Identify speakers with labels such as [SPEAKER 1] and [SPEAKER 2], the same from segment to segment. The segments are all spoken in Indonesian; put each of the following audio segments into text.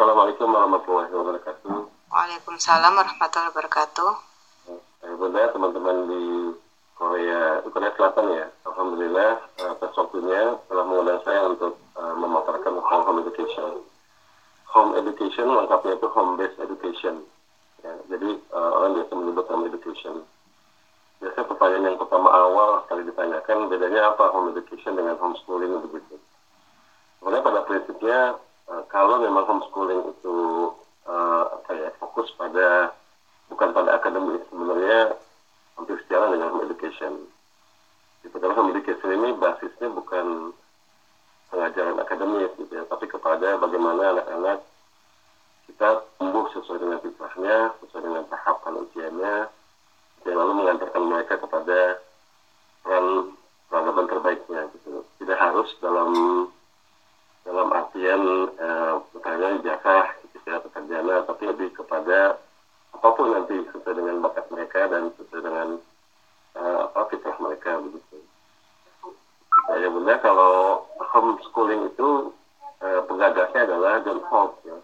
[SPEAKER 1] Assalamualaikum warahmatullahi wabarakatuh.
[SPEAKER 2] Waalaikumsalam warahmatullahi wabarakatuh.
[SPEAKER 1] Eh, Bunda, teman-teman di Korea, Korea Selatan ya. Alhamdulillah eh, atas waktunya telah mengundang saya untuk uh, memaparkan tentang home education. Home education lengkapnya itu home based education. Ya, jadi uh, orang biasa menyebut home education. Biasanya pertanyaan yang pertama awal sekali ditanyakan bedanya apa home education dengan homeschooling begitu. Sebenarnya pada prinsipnya uh, kalau memang homeschooling itu uh, apa ya fokus pada bukan pada akademik sebenarnya hampir sejalan dengan home education. Gitu. Karena home education ini basisnya bukan pengajaran akademis gitu ya, tapi kepada bagaimana anak-anak kita tumbuh sesuai dengan fitrahnya, sesuai dengan tahapan usianya, dan lalu mengantarkan mereka kepada peran peradaban terbaiknya gitu. Tidak harus dalam dalam artian eh, misalnya ijazah gitu ya, pekerjaan, tapi lebih kepada apa pun nanti sesuai dengan bakat mereka dan sesuai dengan uh, apa fitrah mereka begitu. Ya bunda kalau homeschooling itu uh, penggagasnya adalah John Holt ya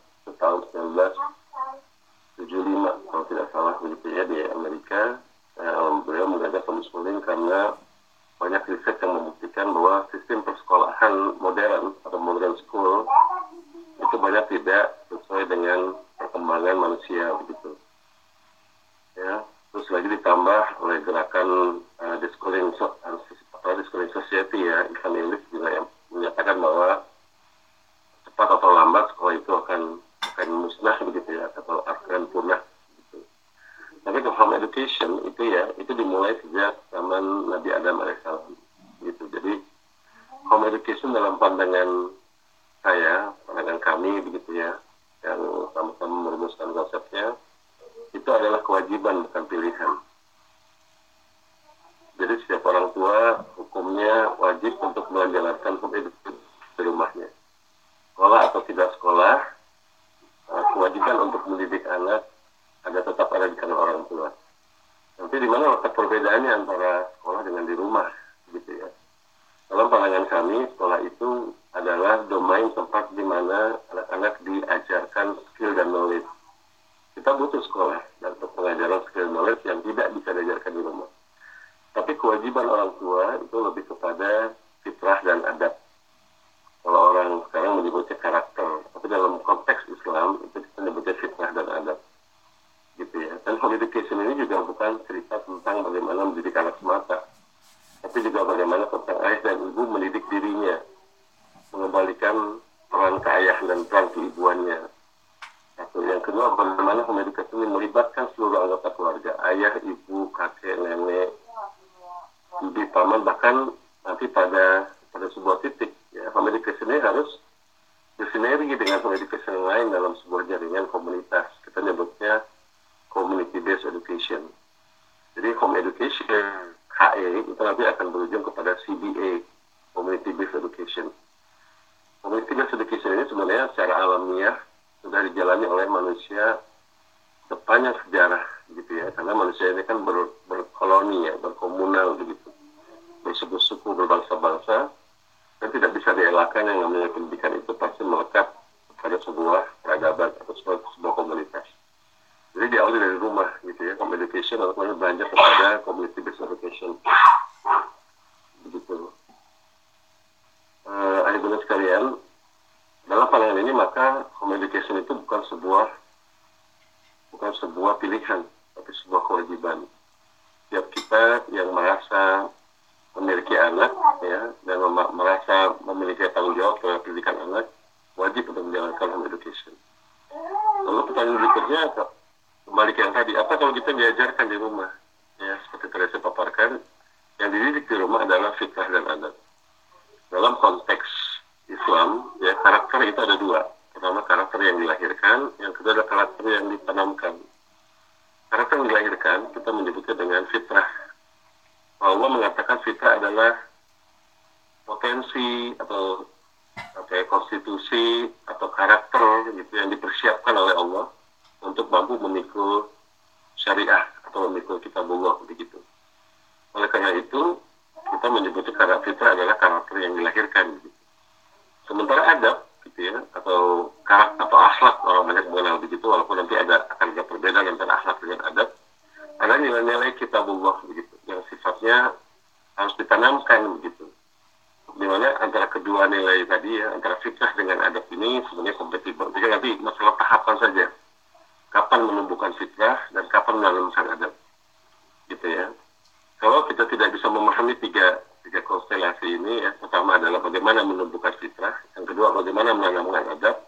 [SPEAKER 1] tahun 1975 kalau tidak salah begitu ya di Amerika. Uh, beliau menggagas homeschooling karena banyak riset yang membuktikan bahwa sistem persekolahan modern atau modern school itu banyak tidak sesuai dengan perkembangan manusia begitu ya terus lagi ditambah oleh gerakan uh, discovering so, uh, atau society ya Ivan Illich juga yang menyatakan bahwa cepat atau lambat sekolah itu akan akan musnah begitu ya atau akan punah. Tapi ke home education itu ya itu dimulai sejak zaman Nabi Adam alaihissalam gitu jadi home education dalam pandangan saya pandangan kami begitu ya yang sama-sama merumuskan konsepnya itu adalah kewajiban bukan pilihan. Jadi setiap orang tua hukumnya wajib untuk menjalankan hukum di rumahnya. Sekolah atau tidak sekolah, eh, kewajiban untuk mendidik anak ada tetap ada di kanan orang tua. Nanti di mana letak perbedaannya antara sekolah dengan di rumah, gitu ya. Dalam pandangan kami, sekolah itu adalah domain tempat di mana anak-anak diajarkan skill dan knowledge kita butuh sekolah dan untuk pengajaran skill knowledge yang tidak bisa diajarkan di rumah. Tapi kewajiban orang tua itu lebih kepada fitrah dan adab. Kalau orang sekarang menyebutnya karakter, tapi dalam konteks Islam itu kita menyebutnya fitrah dan adab. Gitu ya. Dan home education ini juga bukan cerita tentang bagaimana mendidik anak semata, tapi juga bagaimana tentang ayah dan ibu mendidik dirinya, mengembalikan peran ke ayah dan peran keibuannya, satu. Yang kedua bagaimana home education ini melibatkan seluruh anggota keluarga. Ayah ibu kakek nenek bibi paman bahkan nanti pada pada sebuah titik ya home education ini harus bersinergi dengan home education lain dalam sebuah jaringan komunitas. Kita nyebutnya community based education. Jadi home education HE itu nanti akan berujung kepada CBA community based education. Community based education ini sebenarnya secara alamiah sudah dijalani oleh manusia sepanjang sejarah gitu ya. Karena manusia ini kan ber, berkoloni ya berkomunal begitu. Bersuku-suku berbangsa-bangsa dan tidak bisa dielakkan yang namanya pendidikan itu pasti melekat pada sebuah peradaban atau sebuah, sebuah komunitas jadi diawali dari rumah gitu ya communication atau beranjak kepada community based education. Begitu. Uh, adik sekalian dalam pandangan ini maka home education itu bukan sebuah bukan sebuah pilihan tapi sebuah kewajiban. Setiap kita yang merasa memiliki anak ya dan mem merasa memiliki tanggung jawab terhadap pendidikan anak wajib untuk menjalankan home education. Lalu pertanyaan berikutnya kembali ke yang tadi apa kalau kita diajarkan di rumah ya seperti tadi saya paparkan yang dididik di rumah adalah fitrah dan adat dalam konteks Islam, ya karakter itu ada dua. Pertama karakter yang dilahirkan, yang kedua adalah karakter yang ditanamkan. Karakter yang dilahirkan kita menyebutnya dengan fitrah. Allah mengatakan fitrah adalah potensi atau ya, konstitusi atau karakter gitu yang dipersiapkan oleh Allah untuk mampu memikul syariah atau memikul kitabullah begitu. Oleh karena itu kita menyebutnya karakter fitrah adalah karakter yang dilahirkan. Gitu. Sementara adab, gitu ya atau karakter atau akhlak orang banyak mengenal begitu walaupun nanti ada akan ada perbedaan antara akhlak dengan adab ada nilai-nilai kitabullah begitu yang sifatnya harus ditanamkan begitu di mana antara kedua nilai tadi ya antara fitrah dengan adab ini sebenarnya kompatibel jadi nanti masalah tahapan saja kapan menumbuhkan fitrah dan kapan menanamkan adab. Gitu ya. Kalau kita tidak bisa memahami tiga tiga konstelasi ini ya pertama adalah bagaimana menumbuhkan fitrah yang kedua bagaimana menanamkan adab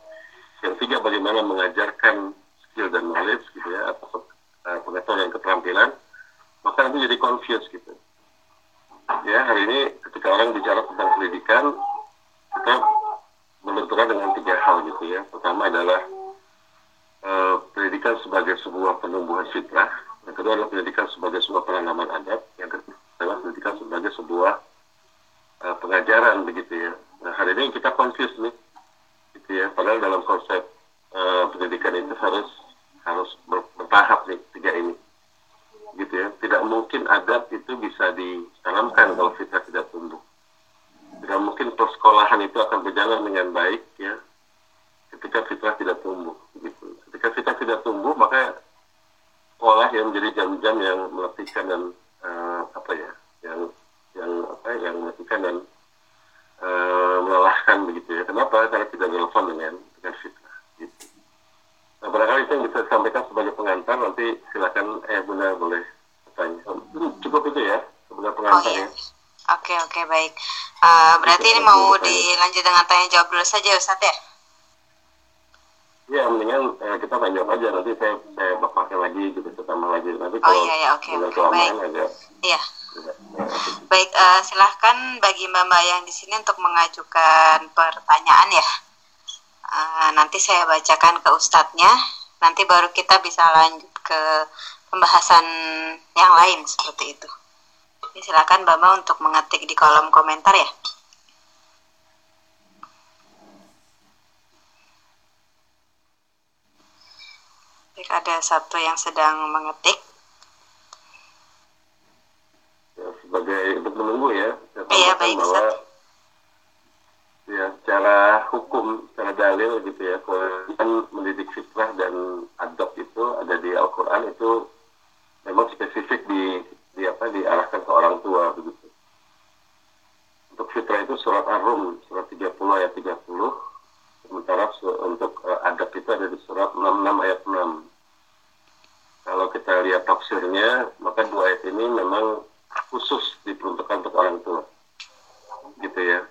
[SPEAKER 1] yang ketiga bagaimana mengajarkan skill dan knowledge gitu ya atau uh, pengetahuan keterampilan maka nanti jadi confused gitu. Ya hari ini ketika orang bicara tentang pendidikan kita benturan dengan tiga hal gitu ya. Pertama adalah uh, pendidikan sebagai sebuah penumbuhan fitrah yang kedua adalah pendidikan sebagai sebuah penanaman adab yang ketiga adalah pendidikan sebagai sebuah uh, pengajaran begitu ya. Nah hari ini kita confuse nih gitu ya. Padahal dalam konsep uh, pendidikan itu harus harus bertahap nih tiga ini. Gitu ya. Tidak mungkin adab itu bisa ditanamkan kalau fitrah tidak tumbuh. Tidak mungkin persekolahan itu akan berjalan dengan baik ya ketika fitrah tidak tumbuh gitu ketika fitrah tidak tumbuh maka sekolah yang menjadi jam-jam yang melatihkan dan uh, apa ya yang yang apa yang melatihkan dan uh, melelahkan begitu ya. Kenapa? Karena tidak relevan dengan dengan fitrah gitu. Nah barangkali itu yang bisa disampaikan sebagai pengantar nanti silakan eh bunda boleh bertanya. Cukup itu ya sebenarnya pengantar
[SPEAKER 2] oh,
[SPEAKER 1] ya.
[SPEAKER 2] Oke oke baik. Uh, berarti ini mau dilanjut dengan tanya jawab dulu saja Ustadz ya?
[SPEAKER 1] Ya, mendingan eh, kita tanya aja nanti saya saya pakai lagi gitu saya tambah lagi nanti
[SPEAKER 2] Oh iya ya oke
[SPEAKER 1] dengan
[SPEAKER 2] oke
[SPEAKER 1] kelamaan
[SPEAKER 2] baik.
[SPEAKER 1] agak
[SPEAKER 2] Iya
[SPEAKER 1] ya,
[SPEAKER 2] baik uh, silahkan bagi mbak-mbak yang di sini untuk mengajukan pertanyaan ya. Uh, nanti saya bacakan ke ustadznya. Nanti baru kita bisa lanjut ke pembahasan yang lain seperti itu. Jadi silakan mbak-mbak untuk mengetik di kolom komentar ya. Baik, ada satu yang sedang mengetik.
[SPEAKER 1] ya, sebagai untuk menunggu ya
[SPEAKER 2] Iya, baik,
[SPEAKER 1] bahwa
[SPEAKER 2] Ustaz.
[SPEAKER 1] ya secara hukum secara dalil gitu ya kewajiban mendidik fitrah dan adab itu ada di Al-Quran itu memang spesifik di, di apa diarahkan ke orang tua begitu untuk fitrah itu surat Ar-Rum surat 30 ayat 30 sementara untuk eh, adab itu ada di surat 66 ayat 6 kalau kita lihat tafsirnya maka dua ayat ini memang khusus diperuntukkan untuk orang tua. Gitu ya.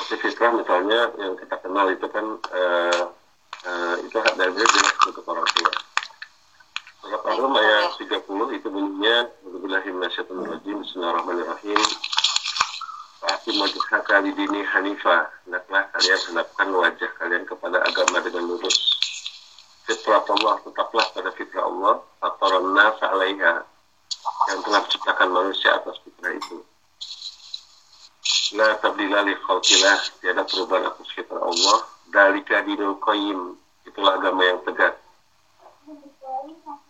[SPEAKER 1] Tapi fitrah misalnya yang kita kenal itu kan eh, eh, itu hak jelas untuk orang tua. Surat ayat 30 itu bunyinya Bismillahirrahmanirrahim Bismillahirrahmanirrahim Fa'akim wajhaka lidini hanifah. Hendaklah kalian henapkan wajah kalian kepada agama dengan lurus. Fitrah Allah tetaplah pada fitrah Allah. Fataran nas alaiha Yang telah menciptakan manusia atas fitrah itu. La tabdila li Tiada perubahan atas fitrah Allah. Dalika dinul qayyim. Itulah agama yang tegak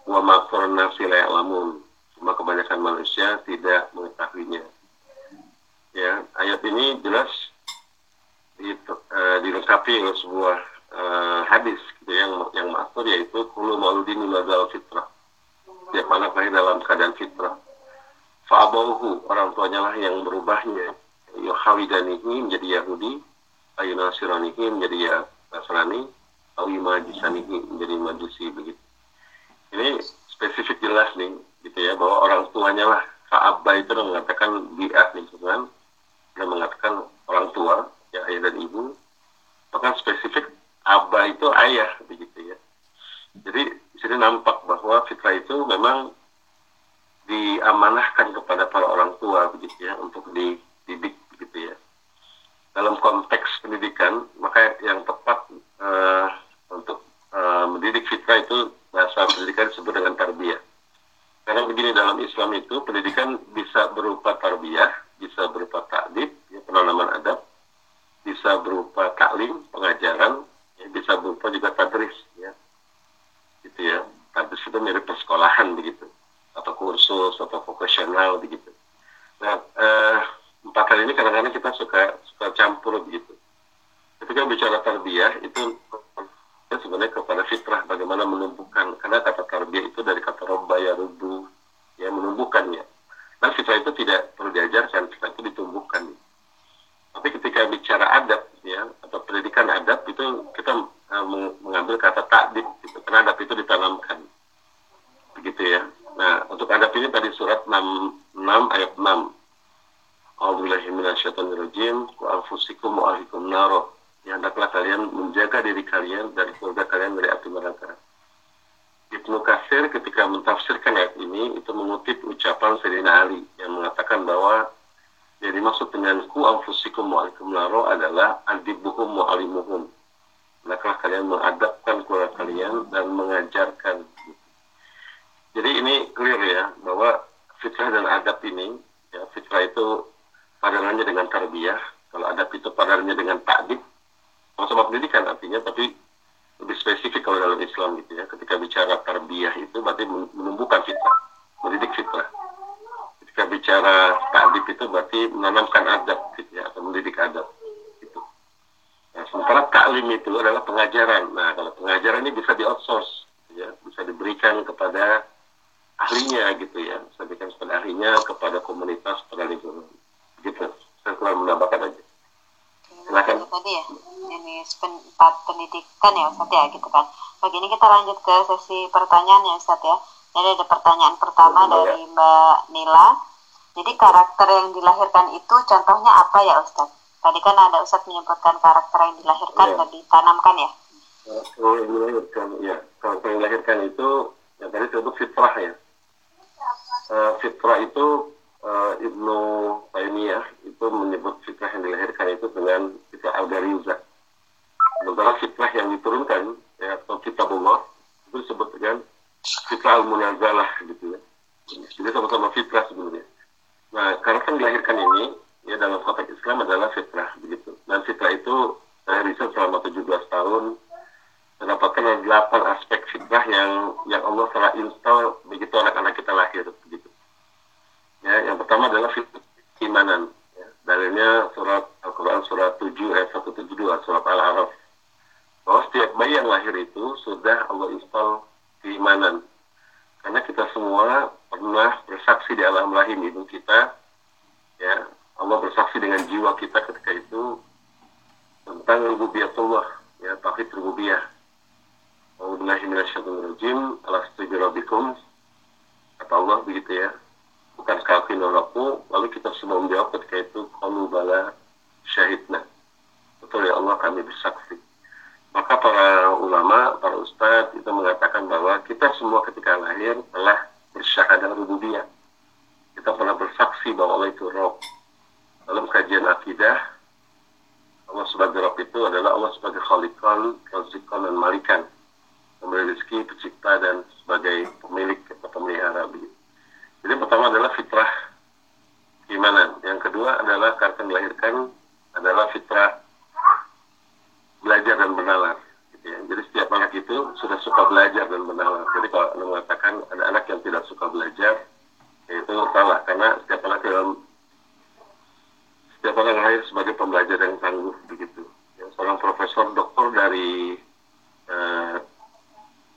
[SPEAKER 1] Wa makfurun nafsi la ya'lamun. Cuma kebanyakan manusia tidak mengetahuinya Ya, ayat ini jelas di, eh, dilengkapi oleh sebuah eh, hadis gitu, yang yang maksud yaitu kulu mauludin madal fitrah. Tiap anak lahir dalam keadaan fitrah. Fa'abauhu, orang tuanya lah yang berubahnya. Yuhawidanihi menjadi Yahudi, ayu nasiranihi menjadi ya Nasrani, awi majisanihi menjadi majusi begitu. Ini spesifik jelas nih, gitu ya, bahwa orang tuanya lah Fa'abba itu mengatakan bi'ah lingkungan, dan mengatakan orang tua, ya ayah dan ibu, bahkan spesifik abah itu ayah begitu ya. Jadi di sini nampak bahwa fitrah itu memang diamanahkan kepada para orang tua begitu ya untuk dididik begitu ya. Dalam konteks pendidikan maka yang tepat eh, untuk eh, mendidik fitrah itu bahasa pendidikan disebut dengan tarbiyah. Karena begini dalam Islam itu pendidikan bisa berupa tarbiyah, bisa berupa takdib, ya, penanaman adab, bisa berupa taklim, pengajaran, ya, bisa berupa juga tadris, ya, gitu ya. Tadris itu mirip persekolahan begitu, atau kursus atau vokasional begitu. Nah, eh, empat hal ini kadang-kadang kita suka suka campur begitu. Ketika sebenarnya kepada fitrah bagaimana menumbuhkan karena kata tarbiyah itu dari kata robba ya rubu ya menumbuhkannya dan fitrah itu tidak perlu diajarkan fitrah itu ditumbuhkan tapi ketika bicara adab ya atau pendidikan adab itu kita uh, mengambil kata takdib gitu. karena adab itu ditanamkan begitu ya nah untuk adab ini tadi surat 6, 6 ayat 6 A'udzubillahiminasyaitonirrajim wa anfusikum wa ahlikum naro ya hendaklah kalian menjaga diri kalian dari keluarga kalian dari api neraka. Ibnu Katsir ketika mentafsirkan ayat ini itu mengutip ucapan Sayyidina Ali yang mengatakan bahwa yang dimaksud dengan ku anfusikum mu'alikum naro adalah adibuhum mu'alimuhum. Hendaklah kalian mengadapkan keluarga kalian dan mengajarkan. Jadi ini clear ya bahwa fitrah dan adab ini ya fitrah itu padanannya dengan tarbiyah, kalau adab itu padanannya dengan takdib, sama-sama pendidikan artinya tapi lebih spesifik kalau dalam Islam gitu ya. Ketika bicara tarbiyah itu berarti menumbuhkan fitrah mendidik fitrah. Ketika bicara takdib itu berarti menanamkan adab gitu ya atau mendidik adab gitu. Nah, sementara taklim itu adalah pengajaran. Nah kalau pengajaran ini bisa di outsource gitu ya bisa diberikan kepada ahlinya gitu ya bisa diberikan kepada ahlinya kepada komunitas pada lingkungan. Gitu. Saya kurang menambahkan aja.
[SPEAKER 2] Silakan. tadi ya ini tempat pendidikan ya Ustaz ya gitu kan kita lanjut ke sesi pertanyaan ya Ustaz ya. Jadi ada pertanyaan pertama dari Mbak Nila. Jadi karakter yang dilahirkan itu contohnya apa ya Ustaz tadi kan ada Ustaz menyebutkan karakter yang dilahirkan ya. dan ditanamkan ya?
[SPEAKER 1] Yang dilahirkan ya karakter yang dilahirkan itu yang tadi disebut fitrah ya. Uh, fitrah itu uh, Ibnu Taimiyah itu menyebut fitrah yang dilahirkan itu dengan fitrah al-Gariza. Sementara fitrah yang diturunkan ya, atau kitabullah itu disebut dengan fitrah al-munazalah gitu ya. Jadi sama-sama fitrah sebenarnya. Nah, karakter yang dilahirkan ini ya dalam konteks Islam adalah fitrah begitu. Dan fitrah itu saya riset selama 17 tahun mendapatkan ada delapan aspek fitrah yang yang Allah telah install begitu anak-anak kita lahir begitu. Ya, yang pertama adalah keimanan. Ya. Dalilnya surat Al-Quran surat 7 ayat 172 surat Al-Araf. Bahwa setiap bayi yang lahir itu sudah Allah install keimanan. Karena kita semua pernah bersaksi di alam rahim ibu kita. Ya, Allah bersaksi dengan jiwa kita ketika itu tentang rububiyatullah, ya, tauhid rububiyah. A'udzubillahi minasyaitonirrajim. Alastu rabbikum. Kata Allah begitu ya nolaku lalu kita semua menjawab ketika itu kalu bala syahidna. Betul ya Allah kami bersaksi. Maka para ulama para ustadz itu mengatakan bahwa kita semua ketika lahir telah bersyahadah rububiyah. Kita pernah bersaksi bahwa Allah itu Rob dalam kajian akidah Allah sebagai Rob itu adalah Allah sebagai Khalikon, Razikon, dan Malikan. Memberi rezeki, pencipta, dan sebagai pemilik atau pemelihara jadi pertama adalah fitrah keimanan. Yang kedua adalah karena dilahirkan adalah fitrah belajar dan bernalar. Gitu ya. Jadi setiap anak itu sudah suka belajar dan bernalar. Jadi kalau anda mengatakan ada anak yang tidak suka belajar, ya itu salah karena setiap anak dalam setiap anak lahir sebagai pembelajar yang tangguh begitu. Ya, seorang profesor doktor dari uh,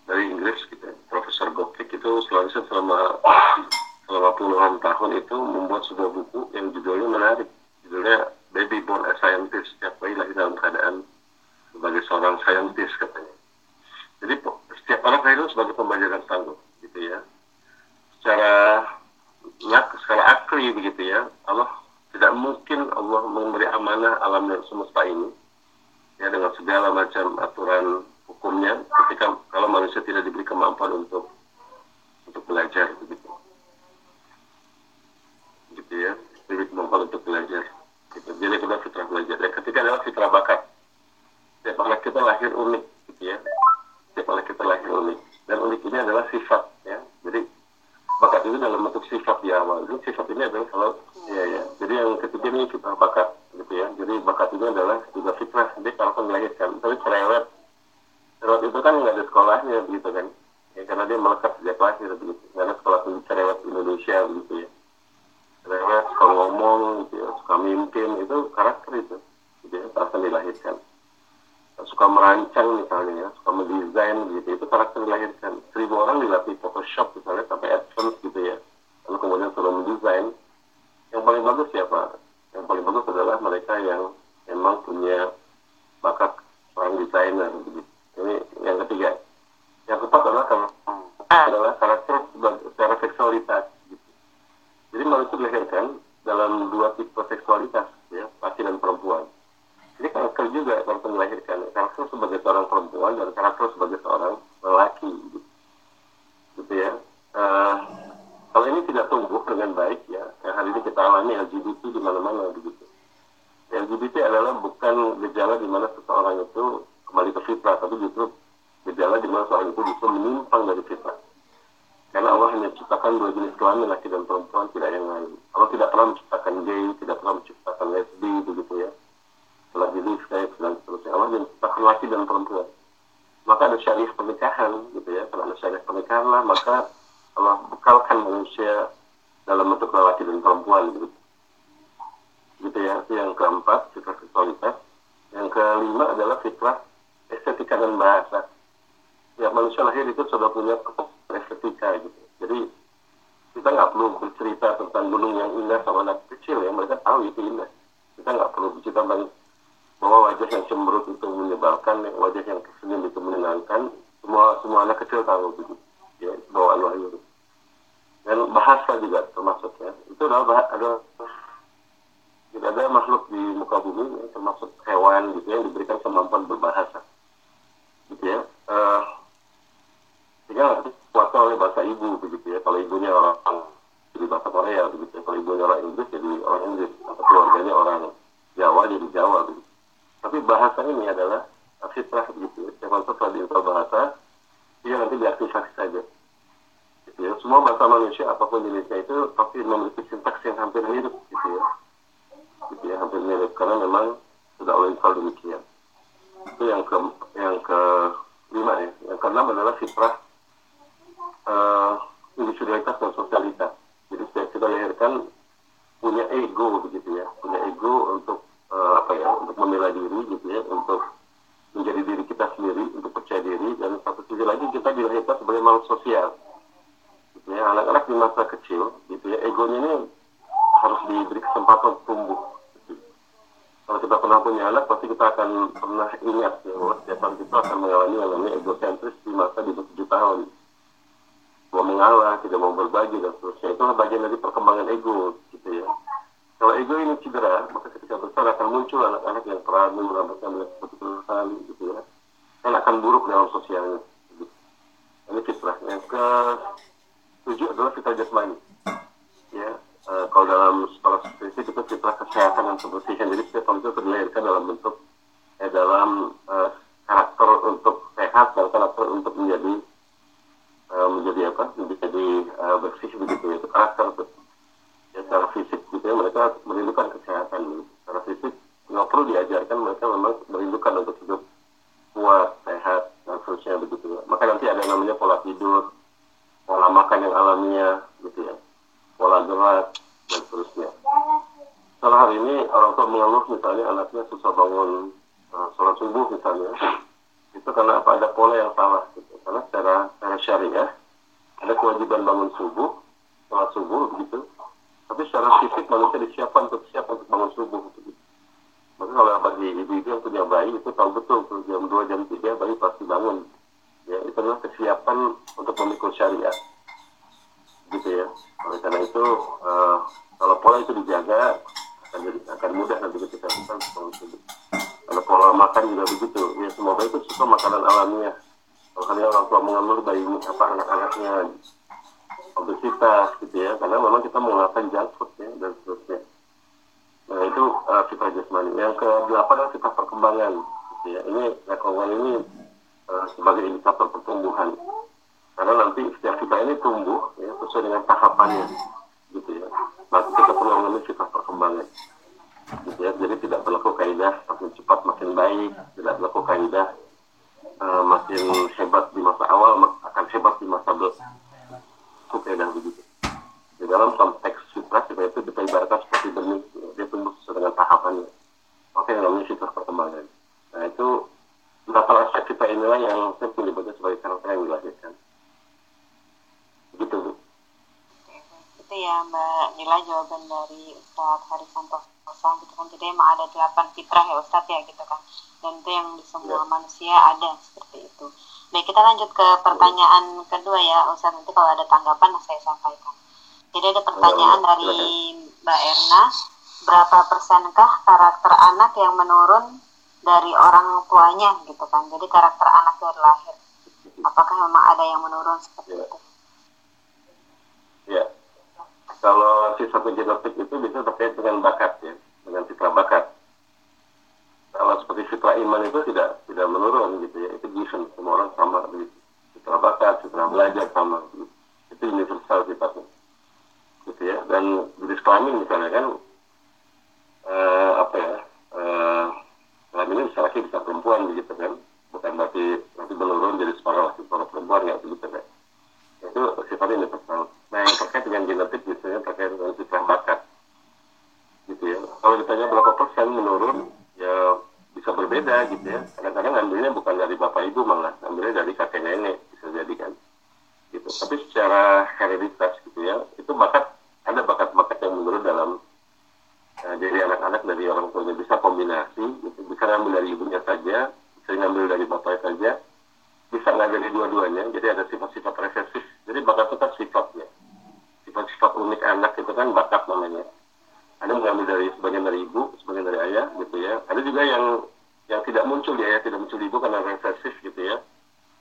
[SPEAKER 1] dari Inggris gitu, Profesor Gopnik itu selalu selama selama puluhan tahun itu membuat sebuah buku yang judulnya menarik. Judulnya Baby Born a Scientist. Setiap bayi lahir dalam keadaan sebagai seorang scientist katanya. Jadi setiap anak lahir sebagai pembelajaran tangguh gitu ya. Secara ya, secara akli begitu ya. Allah tidak mungkin Allah memberi amanah alam dan semesta ini ya dengan segala macam aturan hukumnya ketika kalau manusia tidak diberi kemampuan untuk untuk belajar begitu gitu ya lebih kemampuan untuk belajar gitu. jadi kita fitrah belajar. Dan ketika adalah fitrah bakat. Setiap anak kita lahir unik gitu ya. Setiap anak kita lahir unik. Dan unik ini adalah sifat ya. Jadi bakat itu dalam bentuk sifat di awal. Jadi sifat ini adalah kalau ya ya. Jadi yang ketiga ini fitrah bakat gitu ya. Jadi bakat ini adalah juga fitrah. Jadi kalau kan melahirkan tapi cerewet. Cerewet itu kan nggak ada sekolahnya begitu kan. Ya karena dia melekat sejak lahir begitu bawaan wahyu dan bahasa juga termasuk ya. Itu adalah bah ada tidak ada makhluk di muka bumi ya, termasuk hewan gitu ya, yang diberikan kemampuan berbahasa. Gitu ya. Uh, sehingga kuasa oleh bahasa ibu begitu ya. Kalau ibunya orang jadi bahasa Korea begitu ya. kalau ibunya orang Inggris jadi orang Inggris. Atau keluarganya orang Jawa jadi Jawa begitu. Tapi bahasa ini adalah fitrah begitu ya. Siapa setelah diinstal bahasa dia nanti diaktifasi saja ya. Semua bahasa manusia apa pun jenisnya itu pasti memiliki sintaks yang hampir mirip gitu ya. Gitu ya hampir mirip. Karena memang sudah oleh demikian. Itu yang ke yang ke lima ya. Yang keenam adalah fitrah uh, individualitas dan sosialitas. Jadi setiap kita lahirkan punya ego begitu ya. Punya ego untuk uh, apa ya untuk membela diri gitu ya. Untuk menjadi diri kita sendiri untuk percaya diri. Dan satu sisi lagi kita dilahirkan sebagai makhluk sosial gitu ya anak-anak di masa kecil gitu ya egonya ini harus diberi kesempatan tumbuh gitu. kalau kita pernah punya anak pasti kita akan pernah ingat ya bahwa setiap hari kita akan mengalami yang namanya egosentris di masa di tujuh tahun mau mengalah, tidak mau berbagi dan seterusnya. Itulah bagian dari perkembangan ego, gitu ya. Kalau ego ini cedera, maka ketika besar akan muncul anak-anak yang terlalu merambutkan seperti sekali, gitu ya. Dan akan buruk dalam sosialnya. Gitu. Ini fitrah. Yang ke tujuh adalah fitrah jasmani. Ya, e, kalau dalam sekolah itu fitrah kesehatan dan kebersihan. Jadi setiap manusia dilahirkan dalam bentuk, eh, dalam e, karakter untuk sehat dan karakter untuk menjadi Uh, menjadi apa menjadi uh, bersih begitu ya, itu karakter ya secara fisik gitu ya mereka merindukan kesehatan gitu. secara fisik nggak perlu diajarkan mereka memang merindukan untuk hidup kuat sehat dan seterusnya begitu ya maka nanti ada yang namanya pola tidur alamiah gitu ya. Pola gerak dan seterusnya. Setelah hari ini orang tua mengeluh misalnya anaknya susah bangun uh, sholat subuh misalnya itu karena apa ada pola yang salah gitu. karena secara secara syariah ada kewajiban bangun subuh sholat subuh begitu tapi secara fisik manusia disiapkan untuk siap untuk bangun subuh gitu. maka kalau bagi ibu-ibu yang punya bayi itu tahu betul tuh jam 2 jam 3 bayi pasti bangun ya itu adalah kesiapan untuk memikul syariah gitu ya oleh karena itu uh, kalau pola itu dijaga akan jadi akan mudah nanti ketika kita bangun subuh kalau pola makan juga begitu ya semua bayi itu suka makanan alamiah kalau kalian orang tua mengeluh bayi apa anak-anaknya obesitas gitu ya karena memang kita menggunakan junk food ya dan seterusnya nah itu uh, fitrah jasmani yang ke delapan adalah fitrah perkembangan gitu ya ini rekongan ini uh, sebagai indikator pertumbuhan karena nanti setiap kita ini tumbuh ya sesuai dengan tahapannya gitu ya maka kita perlu mengambil fitrah perkembangan gitu ya jadi tidak berlaku kaidah makin cepat makin baik tidak berlaku kaidah uh, makin hebat di masa awal akan hebat di masa belakang itu kaidah begitu di dalam konteks fitrah kita itu kita ibaratkan seperti benih dia tumbuh sesuai dengan tahapannya maka yang namanya fitrah perkembangan nah itu delapan aspek kita inilah yang saya menyebutnya sebagai karakter yang dilahirkan. Gitu, Bu.
[SPEAKER 2] Itu ya Mbak Nila jawaban dari Ustadz Harisanto Kosa gitu kan. Jadi emang ada delapan fitrah ya Ustadz ya gitu kan. Dan itu yang di semua
[SPEAKER 1] Ya.
[SPEAKER 2] Manusia ada seperti itu. Baik, kita lanjut ke pertanyaan kedua ya Ustadz. Nanti kalau ada tanggapan saya sampaikan. Jadi ada pertanyaan
[SPEAKER 1] Ya,
[SPEAKER 2] dari Mbak Erna. Berapa persenkah karakter anak yang menurun dari orang tuanya gitu kan? Jadi karakter anak dari lahir. Apakah memang ada yang menurun seperti
[SPEAKER 1] Ya.
[SPEAKER 2] itu?
[SPEAKER 1] Ya. Kalau sifat genetik itu bisa terkait dengan bakat ya, dengan fitrah bakat. Kalau seperti fitrah iman itu tidak tidak menurun gitu ya, itu given semua orang sama begitu. Fitrah bakat, fitrah belajar sama, gitu. itu universal sifatnya, gitu ya. Dan jenis kelamin misalnya kan eh, apa ya, eh, kelaminnya bisa laki bisa perempuan begitu kan, bukan berarti nanti menurun jadi separuh laki separuh perempuan ya begitu kan itu sifatnya universal. Nah yang terkait dengan genetik biasanya terkait dengan sifat bakat, gitu ya. Kalau ditanya berapa persen menurun, ya bisa berbeda gitu ya. Kadang-kadang ngambilnya bukan dari bapak ibu malah, ngambilnya dari kakek nenek bisa jadi kan. Gitu. Tapi secara hereditas gitu ya, itu bakat ada bakat-bakat yang menurun dalam eh, diri anak-anak dari orang tuanya bisa kombinasi, gitu. bisa ngambil dari ibunya saja, bisa ngambil dari bapaknya saja, bisa nggak dari dua-duanya jadi ada sifat-sifat resesif jadi bakat itu kan sifatnya sifat-sifat unik anak itu kan bakat namanya ada mengambil dari sebagian dari ibu sebagian dari ayah gitu ya. Ada juga yang yang tidak muncul di ayah tidak muncul di ibu karena resesif gitu ya.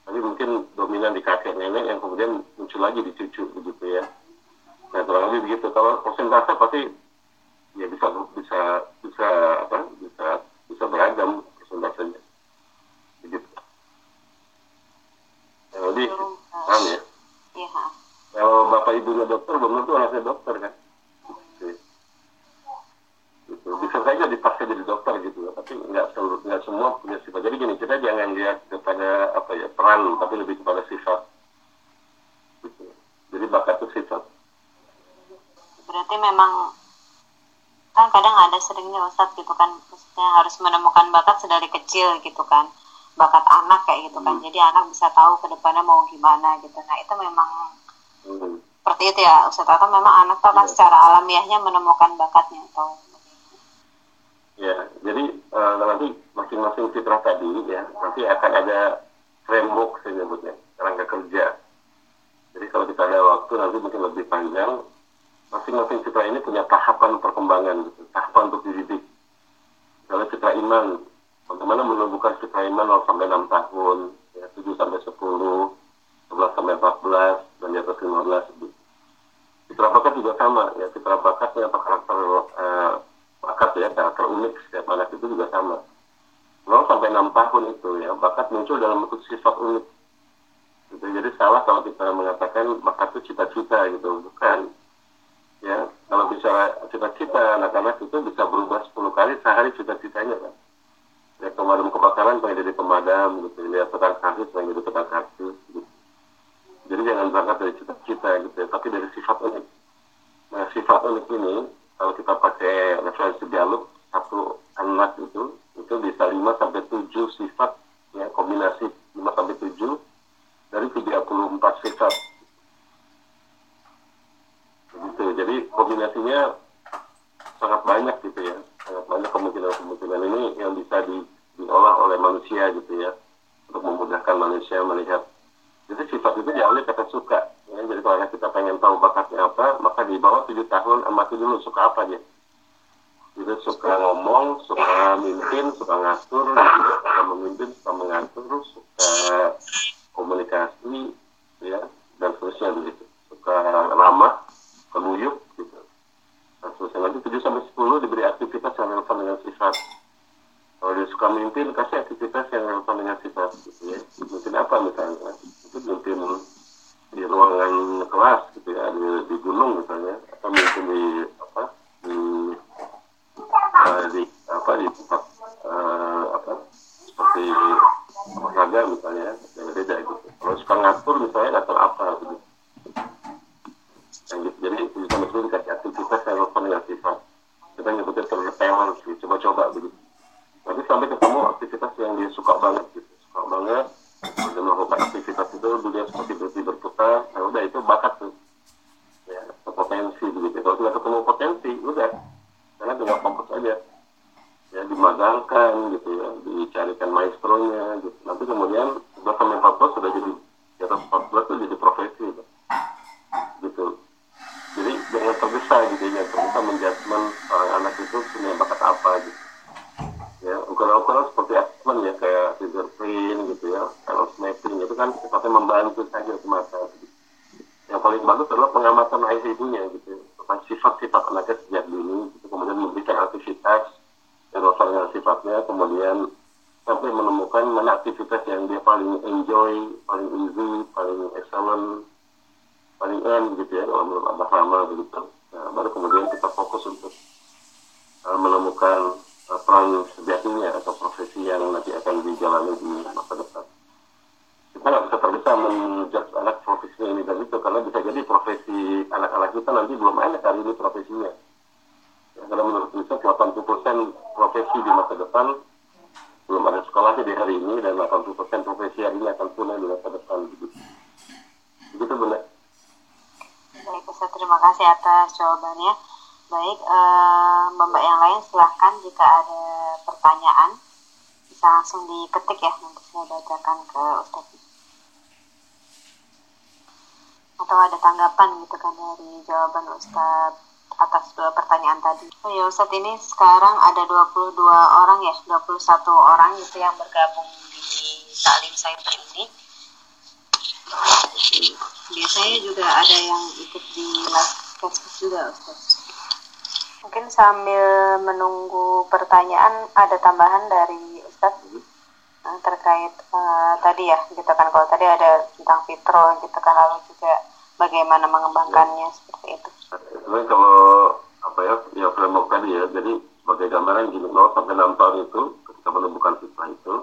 [SPEAKER 1] Tapi mungkin dominan di kakek nenek yang kemudian muncul lagi di cucu begitu ya. Nah kurang lebih begitu. Kalau persentase pasti ya bisa bisa bisa apa bisa bisa beragam persentasenya. Begitu. Jadi paham ya?
[SPEAKER 2] Iya,
[SPEAKER 1] kalau bapak ibunya dokter belum tentu anaknya dokter kan? Gitu. Gitu. bisa saja dipaksa jadi dokter gitu ya tapi nggak seluruh nggak semua punya sifat jadi gini kita jangan lihat kepada apa ya peran tapi lebih kepada sifat gitu. jadi bakat itu sifat
[SPEAKER 2] berarti memang kan kadang ada seringnya Ustadz gitu kan maksudnya harus menemukan bakat sedari kecil gitu kan bakat anak kayak gitu kan
[SPEAKER 1] Hmm.
[SPEAKER 2] jadi anak bisa tahu ke depannya mau gimana gitu nah itu memang
[SPEAKER 1] Hmm.
[SPEAKER 2] seperti itu ya Ustadz atau memang anak tuh akan
[SPEAKER 1] Iya.
[SPEAKER 2] secara alamiahnya menemukan bakatnya atau
[SPEAKER 1] Ya, jadi eh, nanti masing-masing fitrah tadi ya, nanti akan ada framework saya nyebutnya, kerangka kerja. Jadi kalau kita ada waktu nanti mungkin lebih panjang, masing-masing fitrah ini punya tahapan perkembangan, tahapan untuk dididik. Misalnya fitrah iman, bagaimana menumbuhkan fitrah iman 0 sampai 6 tahun, ya, 7 sampai 10, 11 sampai 14, dan di atas 15. Gitu. Fitrah bakat juga sama, ya fitrah bakatnya atau karakter eh, bakat ya karakter unik setiap anak itu juga sama. 0 sampai 6 tahun itu ya bakat muncul dalam bentuk sifat unik. Gitu. jadi salah kalau kita mengatakan bakat itu cita-cita gitu bukan. Ya kalau bicara cita-cita anak-anak itu bisa berubah 10 kali sehari cita-citanya kan ya pemadam kebakaran pengen jadi pemadam gitu lihat tukang karsis pengen jadi tukang karsis gitu. jadi jangan berangkat dari cita-cita gitu ya, tapi dari sifat unik. Nah sifat unik ini kalau kita pakai referensi dialog satu anak itu itu bisa 5 sampai 7 sifat ya kombinasi 5 sampai 7 dari 34 sifat. Begitu jadi kombinasinya sangat banyak gitu ya. Sangat banyak kemungkinan-kemungkinan ini yang bisa di, diolah oleh manusia gitu ya untuk memudahkan manusia melihat jadi sifat itu diambil kata suka ya. jadi kalau anak kita pengen tahu bakatnya apa tujuh tahun amati dulu suka apa dia itu suka ngomong suka mimpin suka ngatur suka memimpin suka mengatur suka komunikasi ya dan seterusnya begitu suka ramah keluyuk gitu dan seterusnya nanti tujuh sampai sepuluh diberi aktivitas yang relevan dengan sifat kalau dia suka mimpin kasih aktivitas yang relevan dengan sifat gitu ya mimpin apa misalnya itu mimpin di ruangan kelas gitu ya di, di gunung misalnya atau mimpin di apa di eh, di apa di tempat eh, apa seperti olahraga misalnya yang beda gitu kalau suka ngatur misalnya ngatur apa gitu yang gitu jadi itu sama sekali dikasih aktivitas yang relevan dengan sifat kita nyebutnya terrepel sih coba-coba begitu nanti sampai ketemu aktivitas yang dia suka banget gitu melakukan aktivitas itu dunia seperti berarti berputar nah udah itu bakat tuh ya potensi begitu kalau tidak ketemu potensi udah karena tinggal fokus aja ya dimagangkan gitu ya dicarikan maestronya gitu nanti kemudian sudah sampai 14 sudah jadi di atas 14 itu jadi profesi gitu. gitu jadi jangan tergesa gitu ya jangan tergesa menjudgment orang anak itu punya bakat apa gitu ya ukuran-ukuran seperti asesmen ya kayak fingerprint gitu ya kalau mapping itu kan sifatnya membantu saja semata gitu. yang paling bagus adalah pengamatan ayah ibunya gitu tentang sifat-sifat anaknya sejak dini gitu. kemudian memberikan aktivitas yang sesuai dengan sifatnya kemudian sampai menemukan mana aktivitas yang dia paling enjoy paling easy paling excellent paling end gitu ya kalau menurut Abah Rama begitu. Nah, baru kemudian kita fokus untuk uh, menemukan uh, peran sejatinya atau profesi yang nanti akan dijalani di masa depan. Kita nggak bisa tergesa menjudge anak profesinya ini dan itu karena bisa jadi profesi anak-anak kita nanti belum ada kali ini profesinya. Ya, karena menurut riset 80% profesi di masa depan belum ada sekolahnya di hari ini dan 80% profesi hari ini akan punah di masa depan begitu begitu benar
[SPEAKER 2] Baik, Ustaz, terima kasih atas jawabannya. Baik, eh, Mbak yang lain silahkan jika ada pertanyaan bisa langsung diketik ya nanti saya bacakan ke Ustaz. Atau ada tanggapan gitu kan dari jawaban Ustaz atas dua pertanyaan tadi. Oh ya Ustaz ini sekarang ada 22 orang ya, 21 orang itu yang bergabung di taklim center ini biasanya juga ada yang ikut di live Facebook juga Ustaz. Mungkin sambil menunggu pertanyaan ada tambahan dari Ustaz uh, terkait uh, tadi ya gitu kan kalau tadi ada tentang fitro gitu kan lalu juga bagaimana mengembangkannya seperti itu.
[SPEAKER 1] Sebenarnya kalau apa ya ya framework tadi ya jadi sebagai gambaran gini 0 sampai 6 tahun itu ketika menemukan fitrah itu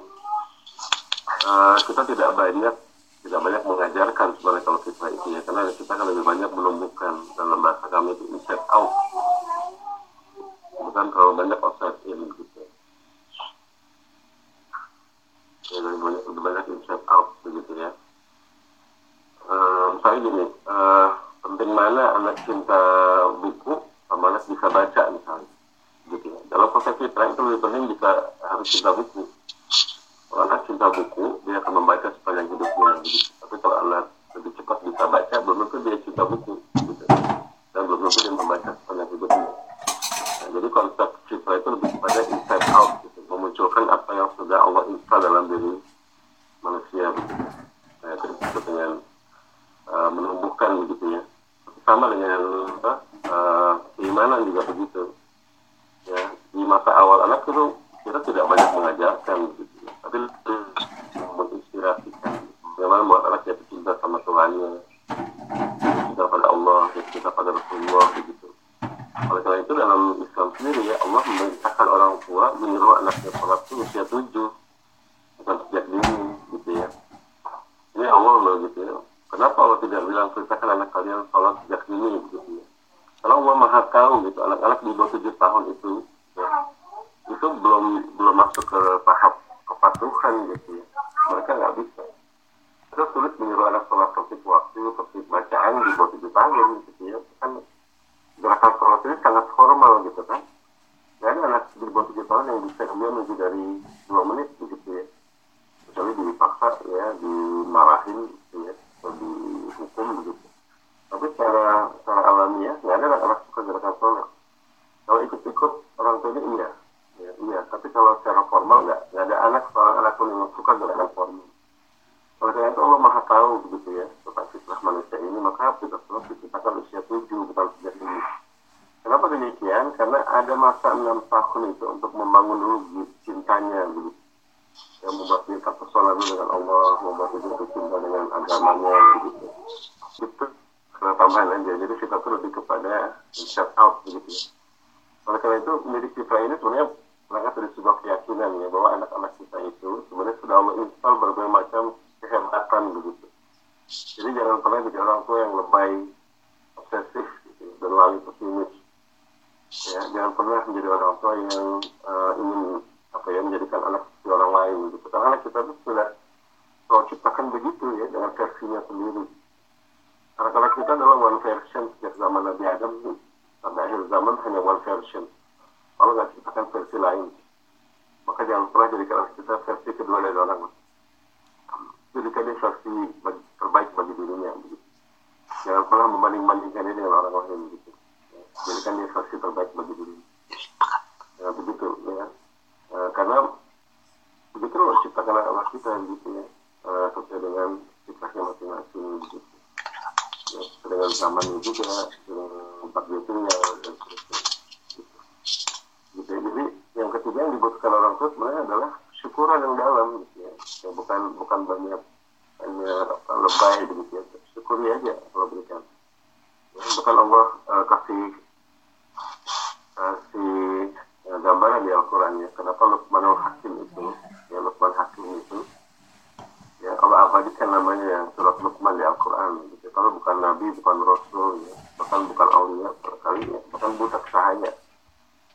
[SPEAKER 1] uh, kita tidak banyak tidak banyak mengajarkan sebenarnya kalau fitrah itu ya karena kita kan lebih banyak menumbuhkan dalam bahasa kami itu inside out. Bukan terlalu banyak outside in gitu. Ya lebih banyak, lebih banyak inside out begitu ya. Uh, misalnya gini uh, penting mana anak cinta buku sama anak bisa baca misalnya gitu ya dalam proses fitrah itu lebih penting bisa harus cinta buku kalau anak cinta buku dia akan membaca sepanjang hidupnya tapi kalau anak lebih cepat bisa baca belum tentu dia cinta buku gitu. dan belum tentu dia membaca sepanjang hidupnya nah, jadi konsep citra itu lebih kepada inside out gitu. memunculkan apa yang sudah Allah install dalam diri manusia begitu. nah, dengan uh, menumbuhkan begitu ya sama dengan apa uh, juga begitu. Ya di masa awal anak itu kita tidak banyak mengajarkan begitu. Ya. tapi menginspirasikan. Bagaimana membuat anak jatuh cinta sama Tuhannya. Cinta pada Allah cinta pada Rasulullah begitu. Oleh karena itu dalam Islam sendiri ya Allah memerintahkan orang tua menyuruh anaknya sholat itu usia tujuh. Bukan sejak dini gitu ya. Ini Allah loh gitu ya. Kenapa Allah tidak bilang perintahkan anak kalian sholat sejak dini gitu ya. Karena Allah maha tahu gitu anak-anak di bawah tujuh tahun itu ya, itu belum belum masuk ke tahap kepatuhan gitu ya. Mereka nggak bisa. Itu sulit menyuruh anak sholat tertib waktu tertib bacaan di bawah tujuh tahun gitu ya. Kan gerakan sholat ini sangat formal gitu kan. Dan anak di bawah tujuh tahun yang bisa dia lebih dari dua menit begitu ya. Kecuali dipaksa ya dimarahin gitu ya. Atau dihukum begitu tapi secara secara alamiah nggak ada anak-anak suka gerakan sholat kalau ikut-ikut orang tuanya iya. Ya, iya tapi kalau secara formal nggak nggak ada anak seorang anak pun yang suka gerakan formal. Oleh karena itu Allah maha tahu begitu ya tentang fitrah manusia ini maka kita sholat diciptakan usia tujuh bukan sejak ini. Kenapa demikian? Karena ada masa enam tahun itu untuk membangun dulu cintanya begitu. Yang membuat dia terpesona dengan Allah membuat dia jatuh cinta dengan agamanya begitu. Itu tambahan aja jadi kita tuh lebih kepada shout out begitu ya oleh karena itu milik fitrah ini sebenarnya berangkat dari sebuah keyakinan ya bahwa anak-anak kita itu sebenarnya sudah Allah install berbagai macam kehebatan begitu. Jadi jangan pernah jadi orang tua yang lebay, obsesif, gitu, dan wali pesimis. Ya, jangan pernah menjadi orang tua yang uh, ingin apa ya menjadikan anak seperti orang lain gitu. Karena anak kita itu sudah kalau ciptakan begitu ya dengan versinya sendiri anak-anak kita adalah one version sejak zaman Nabi Adam. Sampai akhir zaman hanya one version. Kalau nggak ciptakan versi lain maka jangan pernah jadikan kita versi kedua dari orang jadikan dia versi terbaik bagi dirinya jangan pernah membanding-bandingkan dia dengan orang lain ya. jadikan dia versi terbaik bagi dirinya. Ya, begitu ya. Uh, karena begitu loh ciptakan anak kita gitu ya. Uh, sesuai dengan ciptanya masing-masing gitu dengan zamannya juga dengan takdirnya dan seterusnya gitu. gitu ya. jadi yang ketiga yang dibutuhkan orang tua sebenarnya adalah syukuran yang dalam gitu ya, ya bukan bukan banyak hanya lebay begitu ya syukuri aja kalau berikan ya, bukan Allah uh, kasih kasih uh, gambaran di Al-Quran ya kenapa Luqmanul Hakim itu ya Luqman Hakim itu ya Allah abadikan namanya yang surat Luqman di Al-Quran gitu. Kalau bukan Nabi bukan Rasul ya. Bahkan bukan Aulia barangkali ya. Bahkan budak sahaya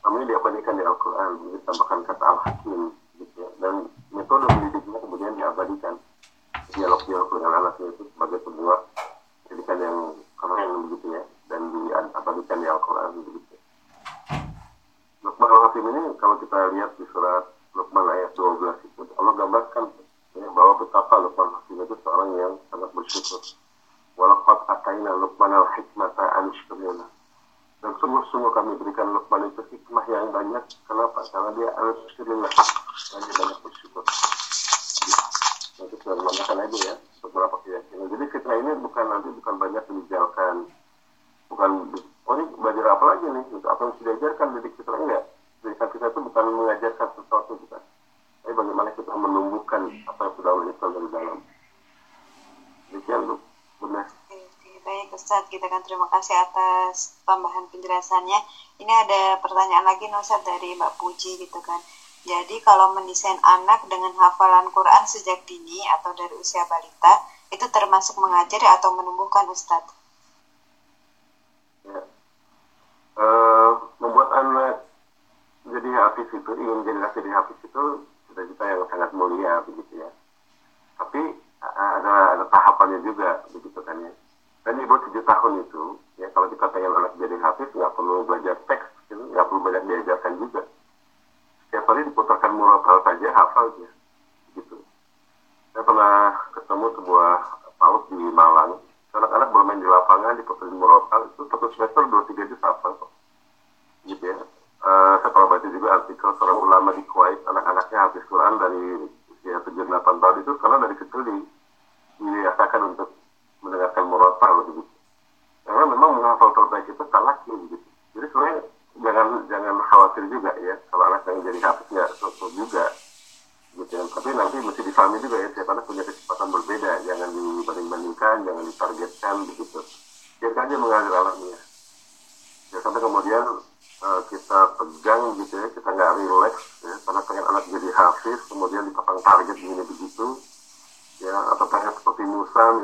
[SPEAKER 1] namanya diabadikan di Al-Quran ditambahkan kata Al-Hakim gitu ya. dan metode mendidiknya kemudian diabadikan dialog-dialog dengan anaknya itu sebagai sebuah pendidikan yang keren begitu ya. Dan diabadikan di Al-Quran begitu Luqman Al-Hakim ini kalau kita lihat di surat Luqman ayat 12 itu Allah gambarkan ya, bahwa betapa Luqman Hakim itu seorang yang sangat bersyukur walaqad ataina Luqman al-hikmata an dan sungguh-sungguh kami berikan Luqman itu hikmah yang banyak. Kenapa? karena dia syukurillah karena dia banyak bersyukur. Itu sudah menambahkan aja ya beberapa keyakinan. Jadi fitnah ini bukan nanti bukan banyak dijalankan bukan oh ini belajar apa lagi nih? Itu apa yang sudah diajarkan didik fitnah enggak? Didikan kita itu bukan mengajarkan sesuatu bukan tapi bagaimana kita menumbuhkan apa yang sudah Allah dari dalam. Demikian lu benar
[SPEAKER 2] Baik Ustaz, kita kan terima kasih atas tambahan penjelasannya. Ini ada pertanyaan lagi Ustaz dari Mbak Puji gitu kan. Jadi kalau mendesain anak dengan hafalan Quran sejak dini atau dari usia balita, itu termasuk mengajari atau menumbuhkan Ustaz?
[SPEAKER 1] Ya. Uh, membuat anak jadi hafiz itu, ingin jadi jadi hafiz itu cita-cita yang sangat mulia begitu ya. Tapi ada ada tahapannya juga begitu kan ya. Dan di bawah tujuh tahun itu ya kalau kita pengen anak jadi hafiz nggak perlu belajar teks gitu, nggak perlu banyak diajarkan juga. Setiap hari diputarkan murotal saja hafal dia gitu. Saya pernah ketemu sebuah paut di Malang. Anak-anak bermain di lapangan diputarkan murotal itu satu semester dua tiga juta hafal kok. Gitu ya. Uh, saya pernah baca juga artikel seorang ulama di Kuwait anak-anaknya hafiz Quran dari usia tujuh delapan tahun itu karena dari kecil di dibiasakan untuk mendengarkan murotal begitu. Karena memang menghafal terbaik itu talaknya begitu. Jadi sebenarnya jangan jangan khawatir juga ya kalau anak yang jadi hafiz cukup juga gitu ya. Tapi nanti mesti difahami juga ya setiap anak punya kecepatan berbeda. Jangan dibanding-bandingkan, jangan ditargetkan begitu. Biar saja mengalir alamnya. Ya sampai kemudian uh, kita pegang gitu ya, kita nggak relax ya, karena pengen anak jadi hafiz, kemudian dipasang target begini begitu, ya atau pengen seperti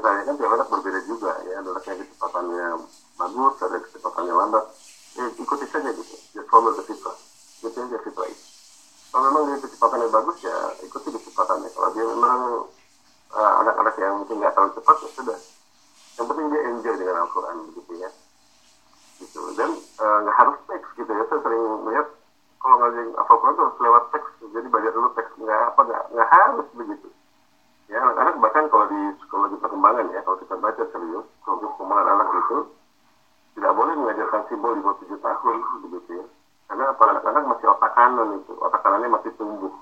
[SPEAKER 1] Musa misalnya kan tiap anak berbeda juga ya ada anak yang kecepatannya bagus ada kecepatannya lambat ya ikuti saja gitu ya follow the fitrah ikuti aja fitrah itu kalau memang dia kecepatannya bagus ya ikuti kecepatannya kalau dia memang uh, anak-anak yang mungkin nggak terlalu cepat ya sudah yang penting dia enjoy dengan Al-Quran begitu ya gitu dan nggak uh, harus teks gitu ya saya sering melihat kalau ngajarin Al-Quran itu harus lewat teks jadi belajar dulu teks nggak apa nggak nggak harus begitu ya anak-anak bahkan kalau di psikologi perkembangan ya kalau kita baca serius kalau perkembangan anak itu tidak boleh mengajarkan simbol di bawah tujuh tahun begitu ya karena apa anak-anak masih otak kanan itu otak kanannya masih tumbuh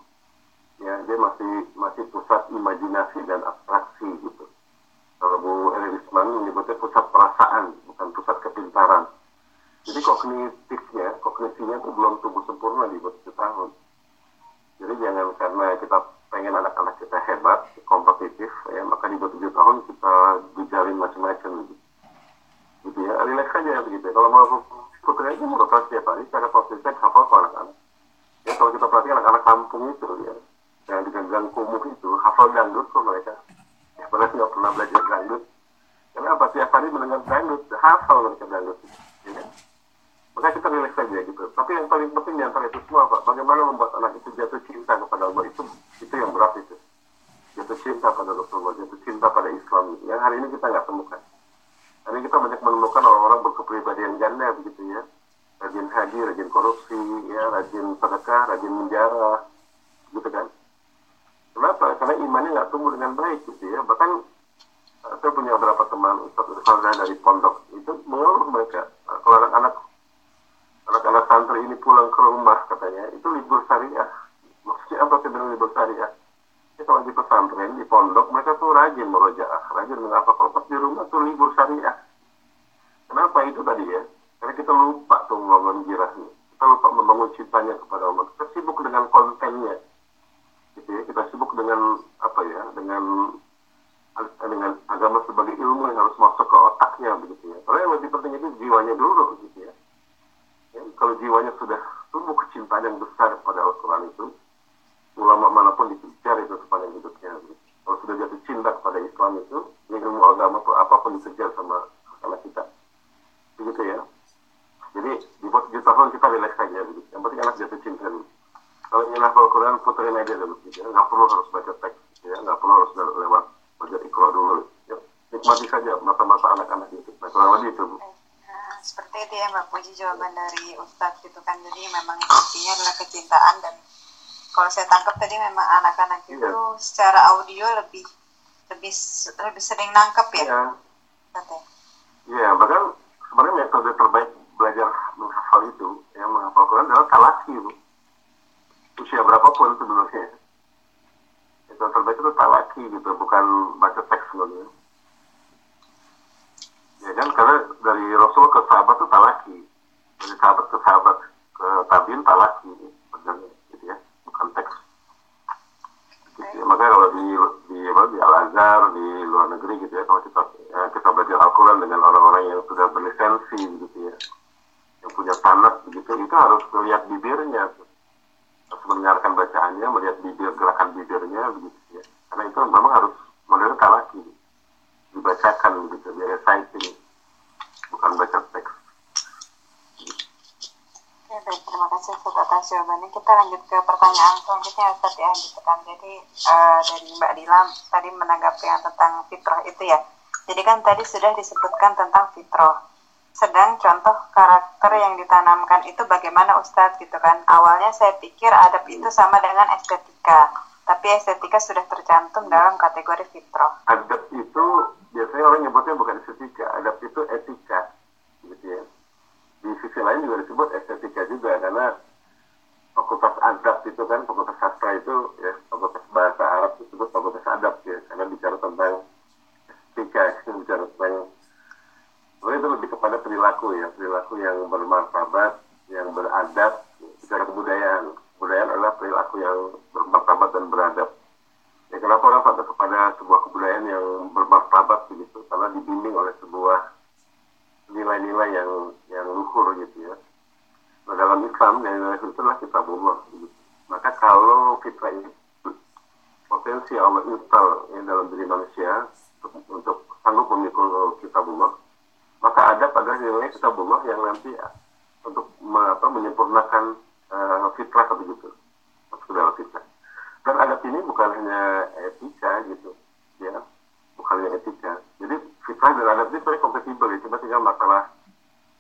[SPEAKER 1] ya dia masih masih pusat imajinasi dan abstraksi gitu kalau Bu Elisman menyebutnya pusat perasaan bukan pusat kepintaran jadi kognitifnya kognisinya itu belum tumbuh sempurna di bawah tujuh tahun jadi jangan karena kita pengen anak-anak kita hebat, kompetitif, ya maka di bawah tujuh tahun kita dijalin macam-macam gitu. gitu ya, relax saja begitu. Kalau mau putri aja mau rotas setiap hari, cara konsisten hafal ke anak-anak. Ya kalau kita perhatikan anak-anak kampung itu ya, yang di gang kumuh itu hafal dangdut kok mereka. Ya pernah nggak pernah belajar dangdut. Kenapa tiap hari mendengar dangdut, hafal mereka dangdut. Ya. Maka kita relax saja gitu. Tapi yang paling penting di antara itu semua Pak, bagaimana membuat anak itu jatuh cinta Allah itu itu yang berat itu. Jatuh cinta pada Rasulullah, jatuh cinta pada Islam yang hari ini kita nggak temukan. Hari ini kita banyak menemukan orang-orang berkepribadian ganda begitu ya, rajin haji, rajin korupsi, ya, rajin sedekah, rajin menjara, gitu kan. Kenapa? Karena imannya nggak tumbuh dengan baik gitu ya. Bahkan eh, saya punya beberapa teman Ustaz dari pondok itu mengeluh mereka kalau anak-anak anak-anak santri ini pulang ke rumah katanya itu libur syariah maksudnya apa libur syariah ya, kalau di pesantren di pondok mereka tuh rajin merojaah rajin mengapa? Kalau pas di rumah tuh libur syariah. Kenapa itu tadi ya? Karena kita lupa tuh membangun jirahnya. Kita lupa membangun cintanya kepada Allah. Kita sibuk dengan kontennya. Gitu ya kita sibuk dengan apa ya dengan dengan agama sebagai ilmu yang harus masuk ke otaknya begitu ya. Kalau yang lebih penting itu jiwanya dulu gitu ya. ya kalau jiwanya sudah tumbuh kecintaan yang besar pada Al-Quran itu, ulama mana pun dikejar itu sepanjang hidupnya. Gitu. Kalau sudah jatuh cinta kepada Islam itu, ilmu agama apa pun dikejar sama sama kita. Begitu ya. Jadi di tujuh tahun kita relax saja begitu. Yang penting anak jatuh cinta dulu. Kalau ingin hafal Quran, puterin aja dulu. Gitu ya. Nggak perlu harus baca teks. Gitu ya. Nggak perlu harus lewat belajar ikro dulu. Ya. Nikmati saja masa-masa anak-anak itu. Nah, kurang lebih itu. Bu.
[SPEAKER 2] Nah, seperti itu ya Mbak Puji jawaban dari Ustadz gitu kan. Jadi memang intinya adalah kecintaan dan kalau saya tangkap tadi memang anak-anak itu
[SPEAKER 1] Iya.
[SPEAKER 2] secara audio lebih lebih lebih sering nangkep ya.
[SPEAKER 1] Iya.
[SPEAKER 2] Ya?
[SPEAKER 1] Iya, bahkan sebenarnya metode terbaik belajar menghafal itu, yang menghafal Quran adalah talaki, Bu. Usia berapapun sebenarnya. Metode terbaik itu talaki gitu, bukan baca teks sebenarnya. Ya kan, karena dari Rasul ke sahabat itu talaki. Dari sahabat ke sahabat ke tabiin talaki. Sebenarnya, gitu ya, bukan teks. Gitu ya. Makanya kalau di di apa, di Al Azhar di luar negeri gitu ya kalau kita ya, kita belajar Al Quran dengan orang-orang yang sudah berlisensi gitu ya yang punya tanat begitu itu harus melihat bibirnya. Harus mendengarkan bacaannya melihat bibir gerakan bibirnya begitu ya. Karena itu memang harus modelnya talaki dibacakan begitu biar reciting bukan baca teks
[SPEAKER 2] Ya, baik, terima kasih Ustaz atas jawabannya. Kita lanjut ke pertanyaan selanjutnya Ustaz ya, gitu kan. Jadi eh, dari Mbak Dila tadi menanggapi yang tentang fitrah itu ya. Jadi kan tadi sudah disebutkan tentang fitrah. Sedang contoh karakter yang ditanamkan itu bagaimana Ustadz gitu kan. Awalnya saya pikir adab itu sama dengan estetika. Tapi estetika sudah tercantum dalam kategori fitrah.
[SPEAKER 1] adab itu biasanya orang nyebutnya bukan estetika adab itu etika gitu ya di sisi lain juga disebut estetika juga karena fakultas adab itu kan fakultas sastra itu ya fakultas bahasa Arab disebut fakultas adab ya karena bicara tentang estetika bicara tentang sebenarnya itu lebih kepada perilaku ya perilaku yang bermartabat yang beradab bicara kebudayaan. Kebudayaan adalah perilaku yang bermartabat dan beradab. Ya kenapa orang pada kepada sebuah kebudayaan yang bermartabat begitu? Karena dibimbing oleh sebuah nilai-nilai yang yang luhur gitu ya. Nah dalam Islam nilai-nilai itu adalah kitabullah gitu. maka kalau fitrah ini potensi Allah install ya, dalam diri manusia untuk, sanggup memikul kitabullah maka ada pada nilai kitabullah yang nanti untuk apa, menyempurnakan eh, fitrah begitu masuk dalam fitrah. Dan adab ini bukan hanya etika gitu ya. Bukan hanya etika jadi fitrah dan adab ini sebenarnya kompatibel ya cuma tinggal masalah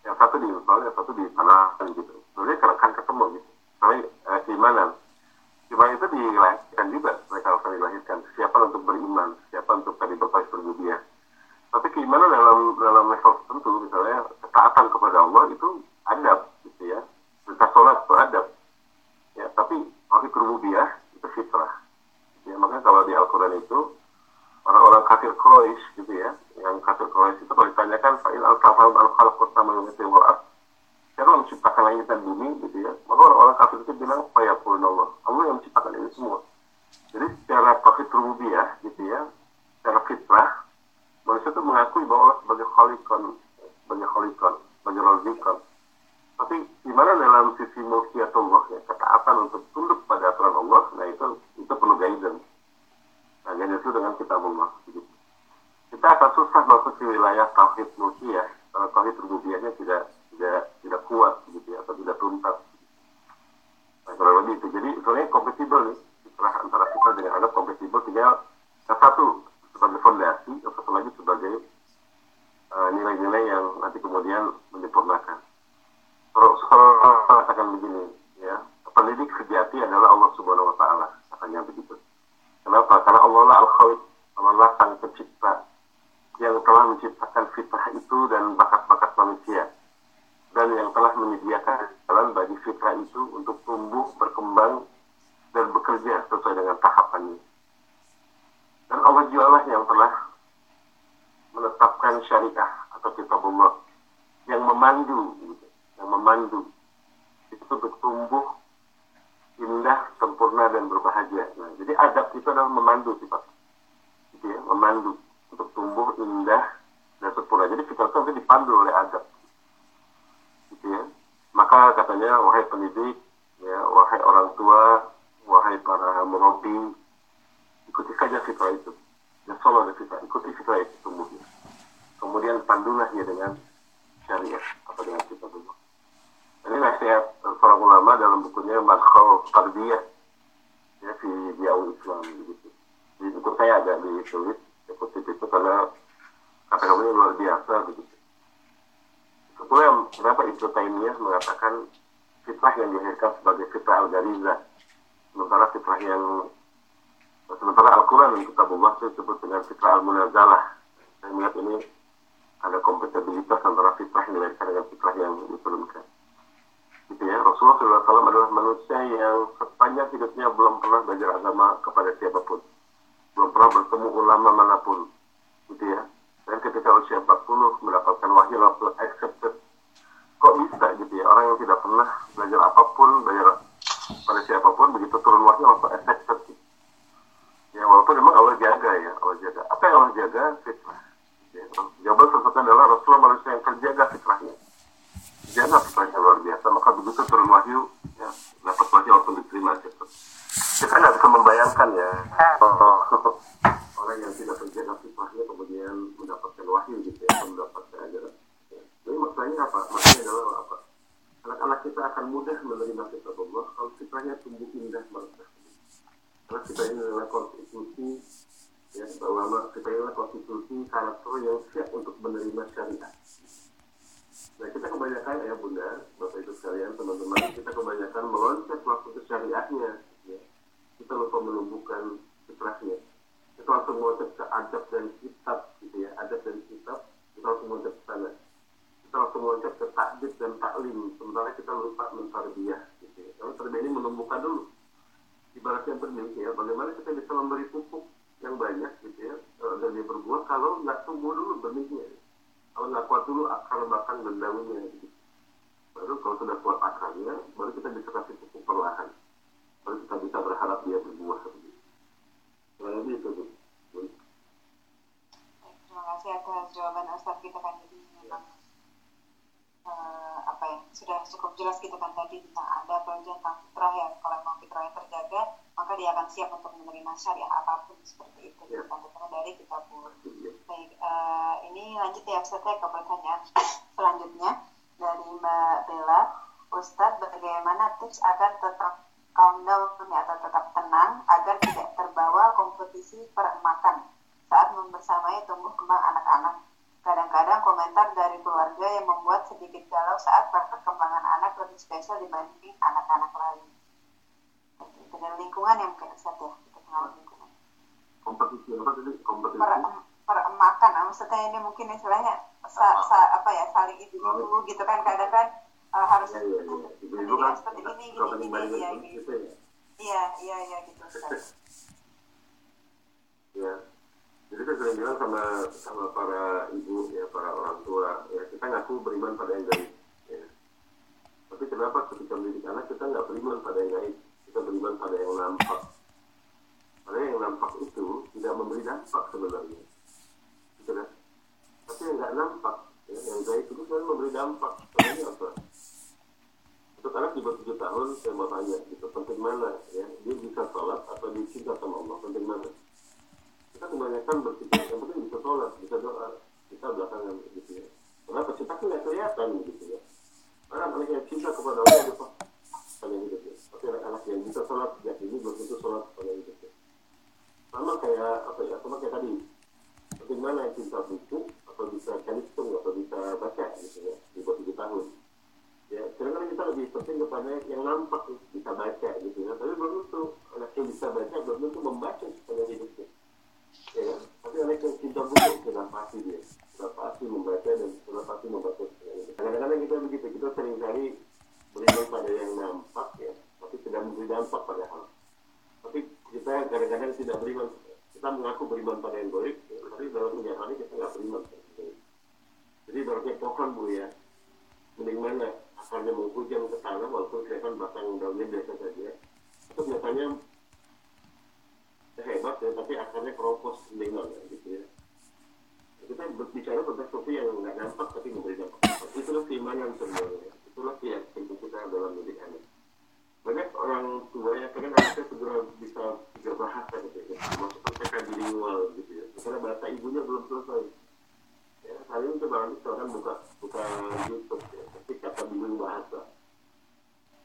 [SPEAKER 1] yang satu di yang satu di tanahkan gitu. Sebenarnya kan kan ketemu gitu. Tapi eh, keimanan keimanan itu dilahirkan juga mereka harus dilahirkan. Siapa untuk beriman siapa untuk tadi berpaling berbudiah tapi keimanan dalam dalam level tertentu misalnya ketaatan kepada Allah itu adab gitu ya. Perintah sholat itu adab. Ya tapi tapi rububiyah itu fitrah. Ya makanya kalau di Al-Quran itu orang-orang kafir Quraisy gitu ya. Yang kafir Quraisy itu kalau ditanyakan fa'il al-tafal al-khalq pertama yang itu siapa yang menciptakan langit dan bumi gitu ya maka orang-orang kafir itu bilang fayaqulun Allah Allah yang menciptakan ini semua. Jadi secara tauhid rububiyah gitu ya secara fitrah manusia itu mengakui bahwa Allah sebagai khalikon sebagai khalikon sebagai razikon tapi gimana dalam sisi mulkiyatullah ya ketaatan untuk tunduk pada aturan Allah nah itu itu perlu guidance nah guidance itu dengan kitabullah gitu. kita akan susah masuk ke wilayah tauhid mulkiyah kalau tauhid rububiyahnya tidak tidak tidak kuat gitu ya atau tidak tuntas. Nah kurang lebih itu. Jadi sebenarnya kompatibel nih fitrah antara kita dengan adab kompatibel tinggal yang satu sebagai fondasi yang satu lagi sebagai uh, nilai-nilai uh, yang nanti kemudian menyempurnakan. Rasulullah mengatakan begini ya pendidik sejati adalah Allah Subhanahu Wa Taala katanya begitu kenapa karena Allah lah al khawid Allah lah sang pencipta yang telah menciptakan fitrah itu dan bakat-bakat manusia dan yang telah menyediakan jalan bagi fitrah itu untuk tumbuh, berkembang, dan bekerja sesuai dengan tahapannya. Dan Allah jualah yang telah menetapkan syariah atau kitabullah yang memandu, yang memandu itu untuk tumbuh indah, sempurna dan berbahagia. Nah, jadi adab itu adalah memandu sifat, gitu ya, memandu untuk tumbuh indah dan sempurna. Jadi kita itu dipandu oleh adab. Gitu ya. Maka katanya, wahai pendidik, ya, wahai orang tua, wahai para murabi, ikuti saja fitrah itu. Ya solo fitrah, ikuti fitrah itu tumbuhnya. Kemudian pandulah ya dengan syariah atau dengan. Ini para ulama dalam bukunya Madkhal Tarbiyah ya, di Diaul Islam begitu. Di buku saya ada ditulis kutip itu karena kata kamu luar biasa begitu. Itu yang kenapa Ibnu Taimiyah mengatakan fitrah yang dilahirkan sebagai fitrah al-gariza sementara fitrah yang sementara Al-Quran dan Kitabullah itu disebut dengan fitrah al-munazalah saya melihat ini ada kompatibilitas antara fitrah yang dilahirkan dengan fitrah yang diturunkan gitu ya. Rasulullah SAW adalah manusia yang sepanjang hidupnya belum pernah belajar agama kepada siapa pun. Belum pernah bertemu ulama mana pun. Gitu ya. Dan ketika usia 40 mendapatkan wahyu langsung accepted. Kok bisa gitu ya? Orang yang tidak pernah belajar apa pun belajar pada siapa pun begitu turun wahyu langsung accepted. Gitu. ya walaupun memang Allah jaga ya Allah jaga. Apa yang Allah jaga? Fitrah ya, jawaban sesuatu adalah Rasulullah manusia yang terjaga fitrahnya jaga fitrahnya luar biasa. Maka begitu turun wahyu ya dapat wahyu langsung diterima accepted kita nggak bisa membayangkan ya. Oh, orang yang tidak terjaga fitrahnya kemudian mendapatkan wahyu gitu ya mendapatkan ajaran. Ya. jadi maksudnya apa? Maksudnya adalah apa? Anak-anak kita akan mudah menerima kitab Allah kalau fitrahnya tumbuh indah mereka karena kita ini adalah konstitusi ya bahwa kita ini adalah konstitusi karakter yang siap untuk menerima syariat Nah kita kebanyakan ya bunda, bapak ibu sekalian, teman-teman, kita kebanyakan meloncat waktu ke syariahnya, ya. Kita lupa menumbuhkan fitrahnya kita langsung meloncat ke adab dan kitab gitu ya adab dan kitab kita langsung meloncat ke sana. Kita langsung meloncat ke takdir dan taklim. Sementara kita lupa mentarbiyah gitu ya. Karena tarbiyah ini menumbuhkan dulu. Ibaratnya benih ya bagaimana kita bisa memberi pupuk yang banyak gitu ya dan dia berbuah kalau nggak tumbuh dulu benihnya kalau nggak kuat dulu akar bahkan dan daunnya gitu. baru kalau sudah kuat akarnya baru kita bisa kasih pupuk perlahan baru kita bisa berharap dia berbuah seperti itu. Kurang lebih itu, Bu.
[SPEAKER 2] Terima kasih atas jawaban Ustaz kita kan jadi memang uh, apa ya sudah cukup jelas kita kan tadi tentang ada pelajaran tentang fitrah ya kalau memang fitrahnya terjaga maka dia akan siap untuk menerima syariah apa pun seperti itu ya. kita dari kita pun baik uh, ini lanjut ya Ustaz ya ke pertanyaan selanjutnya dari Mbak Bella Ustadz bagaimana tips agar tetap calm down atau tetap tenang agar tidak terbawa kompetisi peremakan saat membersamai tumbuh kembang anak-anak. Kadang-kadang komentar dari keluarga yang membuat sedikit galau saat perkembangan anak lebih spesial dibanding anak-anak lain. Dari lingkungan yang mungkin Ustaz ya, kita pengaruh lingkungan.
[SPEAKER 1] Kompetisi apa tadi? Kompetisi?
[SPEAKER 2] Per, peremakan, maksudnya ini mungkin istilahnya sa, sa, apa ya saling itu dulu gitu kan kadang kan uh, harus
[SPEAKER 1] ya, ya, ya.
[SPEAKER 2] Ibu kan seperti ini gini gini ya gitu. Iya iya iya gitu.
[SPEAKER 1] ya. Jadi saya sering bilang sama sama para ibu ya para orang tua ya kita ngaku beriman pada yang gaib. Ya. Tapi kenapa ketika mendidik anak kita nggak beriman pada yang gaib, kita beriman pada yang nampak. Karena yang nampak itu tidak memberi dampak sebenarnya. Gitu kan? Tapi yang nggak nampak, ya, yang gaib itu kan memberi dampak. Sebenarnya apa? untuk anak di bawah tujuh tahun saya mau tanya gitu penting mana ya dia bisa sholat atau dia cinta sama Allah penting mana kita kebanyakan berpikir yang penting bisa sholat bisa doa bisa belakangan gitu ya kenapa cinta kan nggak kelihatan gitu ya karena yang cinta kepada Allah itu pada hidup ya tapi anak-anak yang bisa sholat sejak ini belum tentu sholat pada ya sama kayak apa ya sama kayak tadi. Bagaimana cinta buku atau bisa kalistung atau bisa baca gitu ya di bawah tujuh tahun. Ya kadang kita lebih penting kepada yang nampak bisa baca gitu ya. Tapi belum tentu anak yang bisa baca belum tentu membaca sepanjang hidupnya. Ya kan? tapi anak yang cinta buku sudah pasti dia sudah pasti membaca dan sudah pasti membaca. Kadang-kadang kita begitu kita sering kali beriman pada yang nampak ya tapi tidak memberi dampak pada hal. Tapi kita kadang-kadang tidak beriman kita mengaku beriman pada yang baik tapi dalam kenyataannya kita nggak beriman jadi barunya pohon bu ya. Mending mana? Akarnya menghujam ke tanah walaupun kelihatan batang daunnya biasa saja. Itu biasanya hebat ya tapi akarnya keropos mendingan ya, gitu ya. Kita berbicara tentang sesuatu yang nggak nampak tapi memberi dampak. Itulah keimanan sebenarnya. Itulah keyakinan kita dalam mendidik anak banyak orang tua yang pengen anaknya segera bisa tiga bahasa gitu ya. Termasuk mereka bilingual gitu ya. Karena bahasa ibunya belum selesai. Ya hari ini coba nanti buka buka YouTube ya. Tapi kata biling bahasa.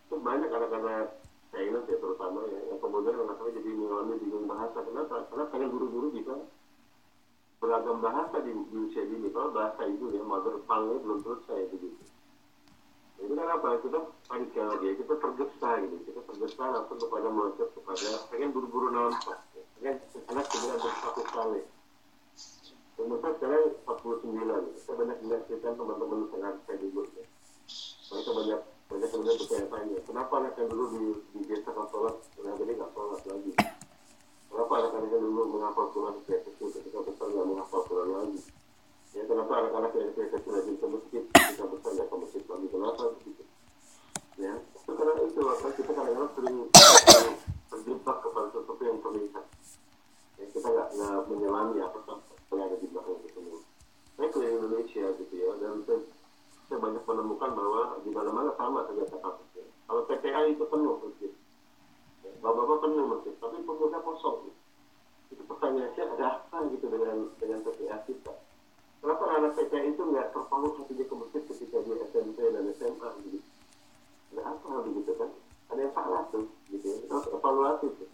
[SPEAKER 1] Itu banyak anak-anak China ya terutama ya yang kemudian anak-anak jadi mengalami bingung bahasa kenapa karena pengen guru-guru bisa beragam bahasa di, di usia dini kalau bahasa ibu ya mother tongue belum selesai begitu itu kan apa kita panik lagi kita tergesa gitu kita tergesa langsung kepada meloncat kepada pengen buru-buru nampak ya. pengen anak segera bersatu kali Kemudian sekarang 49 saya banyak menyaksikan teman-teman sangat saya dulu ya. mereka banyak banyak kemudian bertanya-tanya kenapa anak yang dulu di, di desa sholat kenapa ini nggak sholat lagi kenapa anak-anak yang dulu menghafal Quran sejak kecil ketika besar nggak menghafal Quran lagi ya kenapa anak-anak yang sejak kecil lagi ke masjid ketika besar nggak ke masjid lagi kenapa begitu ya itu karena itu apa kita kadang-kadang sering terjebak kepada sesuatu yang terlihat ya, kita nggak nggak menyelami apa yang ada di belakang itu semua saya ke Indonesia gitu ya dan saya, saya banyak menemukan bahwa di mana-mana sama saja kasusnya kalau TPA itu penuh masjid bapak-bapak penuh masjid tapi pemuda kosong gitu. itu pertanyaannya ada apa gitu dengan dengan TPA kita kenapa anak TPA itu nggak terpaut hatinya ke masjid ketika dia SMP dan SMA gitu ada apa hal begitu kan ada yang salah tuh gitu ya kita harus evaluasi tuh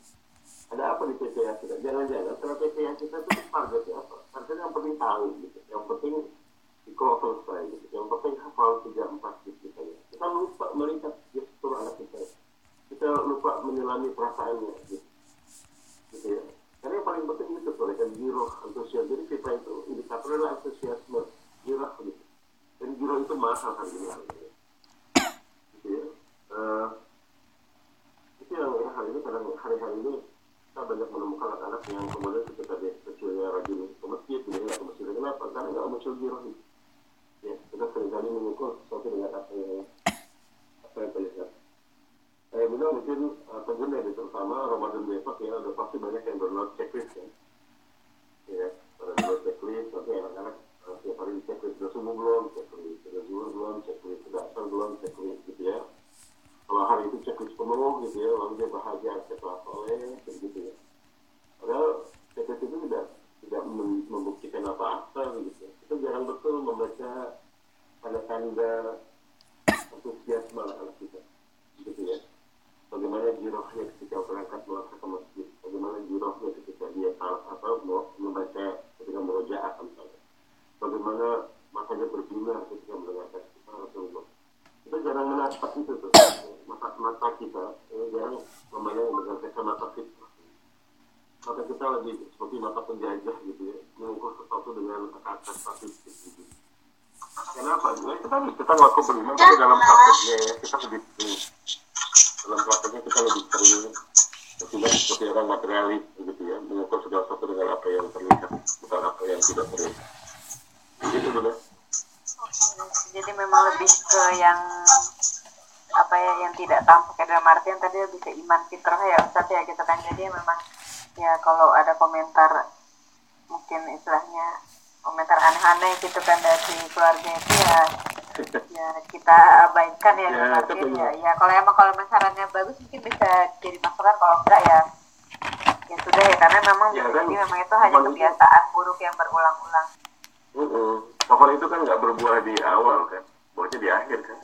[SPEAKER 1] ada apa di TPA kita jangan-jangan karena TPA kita itu targetnya apa targetnya yang penting tahu gitu yang penting di kalau selesai gitu yang penting hafal tiga empat gitu kita kita lupa melihat gestur anak kita kita lupa menyelami perasaannya gitu, gitu ya karena yang paling penting itu mereka giro antusias jadi kita itu indikatornya adalah antusiasme giro gitu dan kan ini gitu ya. Uh, itu yang ya, hari ini kadang hari-hari ini kita banyak menemukan anak-anak yang kemudian ketika dia kecilnya rajin ke masjid dia ke masjid. Kenapa? Karena nggak muncul giro gitu ya kita sering kali mengukur sesuatu dengan apa yang apa yang terlihat. Saya bilang mungkin uh, pengguna ya, terutama Ramadan besok ya udah pasti banyak yang download checklist ya. Ya download checklist nanti anak-anak tiap hari checklist sudah subuh belum checklist sudah zuhur belum checklist sudah asar belum checklist gitu ya. Kalau hari itu checklist penuh gitu ya lalu dia bahagia setelah soleh gitu ya. Padahal checklist itu tidak tidak membuktikan apa-apa gitu kita jarang betul membaca tanda-tanda antusiasme anak kita gitu ya. Bagaimana jirohnya ketika berangkat melangkah ke masjid? Bagaimana jirohnya ketika dia apa membaca ketika merojaah misalnya bagaimana makanya berbinar ketika mendengarkan kita Rasulullah kita jarang menatap itu tuh mata mata kita ya, jarang memandang dengan kacamata kita maka kita lebih seperti mata penjajah gitu ya mengukur sesuatu dengan kata statistik gitu. Kenapa? Ya, kita kita ngaku beriman tapi dalam prakteknya ya kita lebih dalam prakteknya kita lebih sering tidak seperti orang materialis begitu ya mengukur segala sesuatu dengan apa yang terlihat bukan apa yang tidak terlihat begitu dulu
[SPEAKER 2] jadi memang lebih ke yang apa ya yang tidak tampak ya dalam artian tadi lebih ke iman fitrah ya Ustaz ya gitu kan. Jadi memang ya kalau ada komentar mungkin istilahnya komentar aneh-aneh gitu kan dari keluarga itu ya ya kita abaikan ya, ya, artian, ya, ya kalau emang kalau masalahnya bagus mungkin bisa jadi masukan kalau enggak ya ya sudah ya karena memang ya, kan, jadi memang itu hanya kebiasaan buruk yang berulang-ulang.
[SPEAKER 1] -uh. Pohon itu kan nggak berbuah di awal kan, buahnya di akhir kan,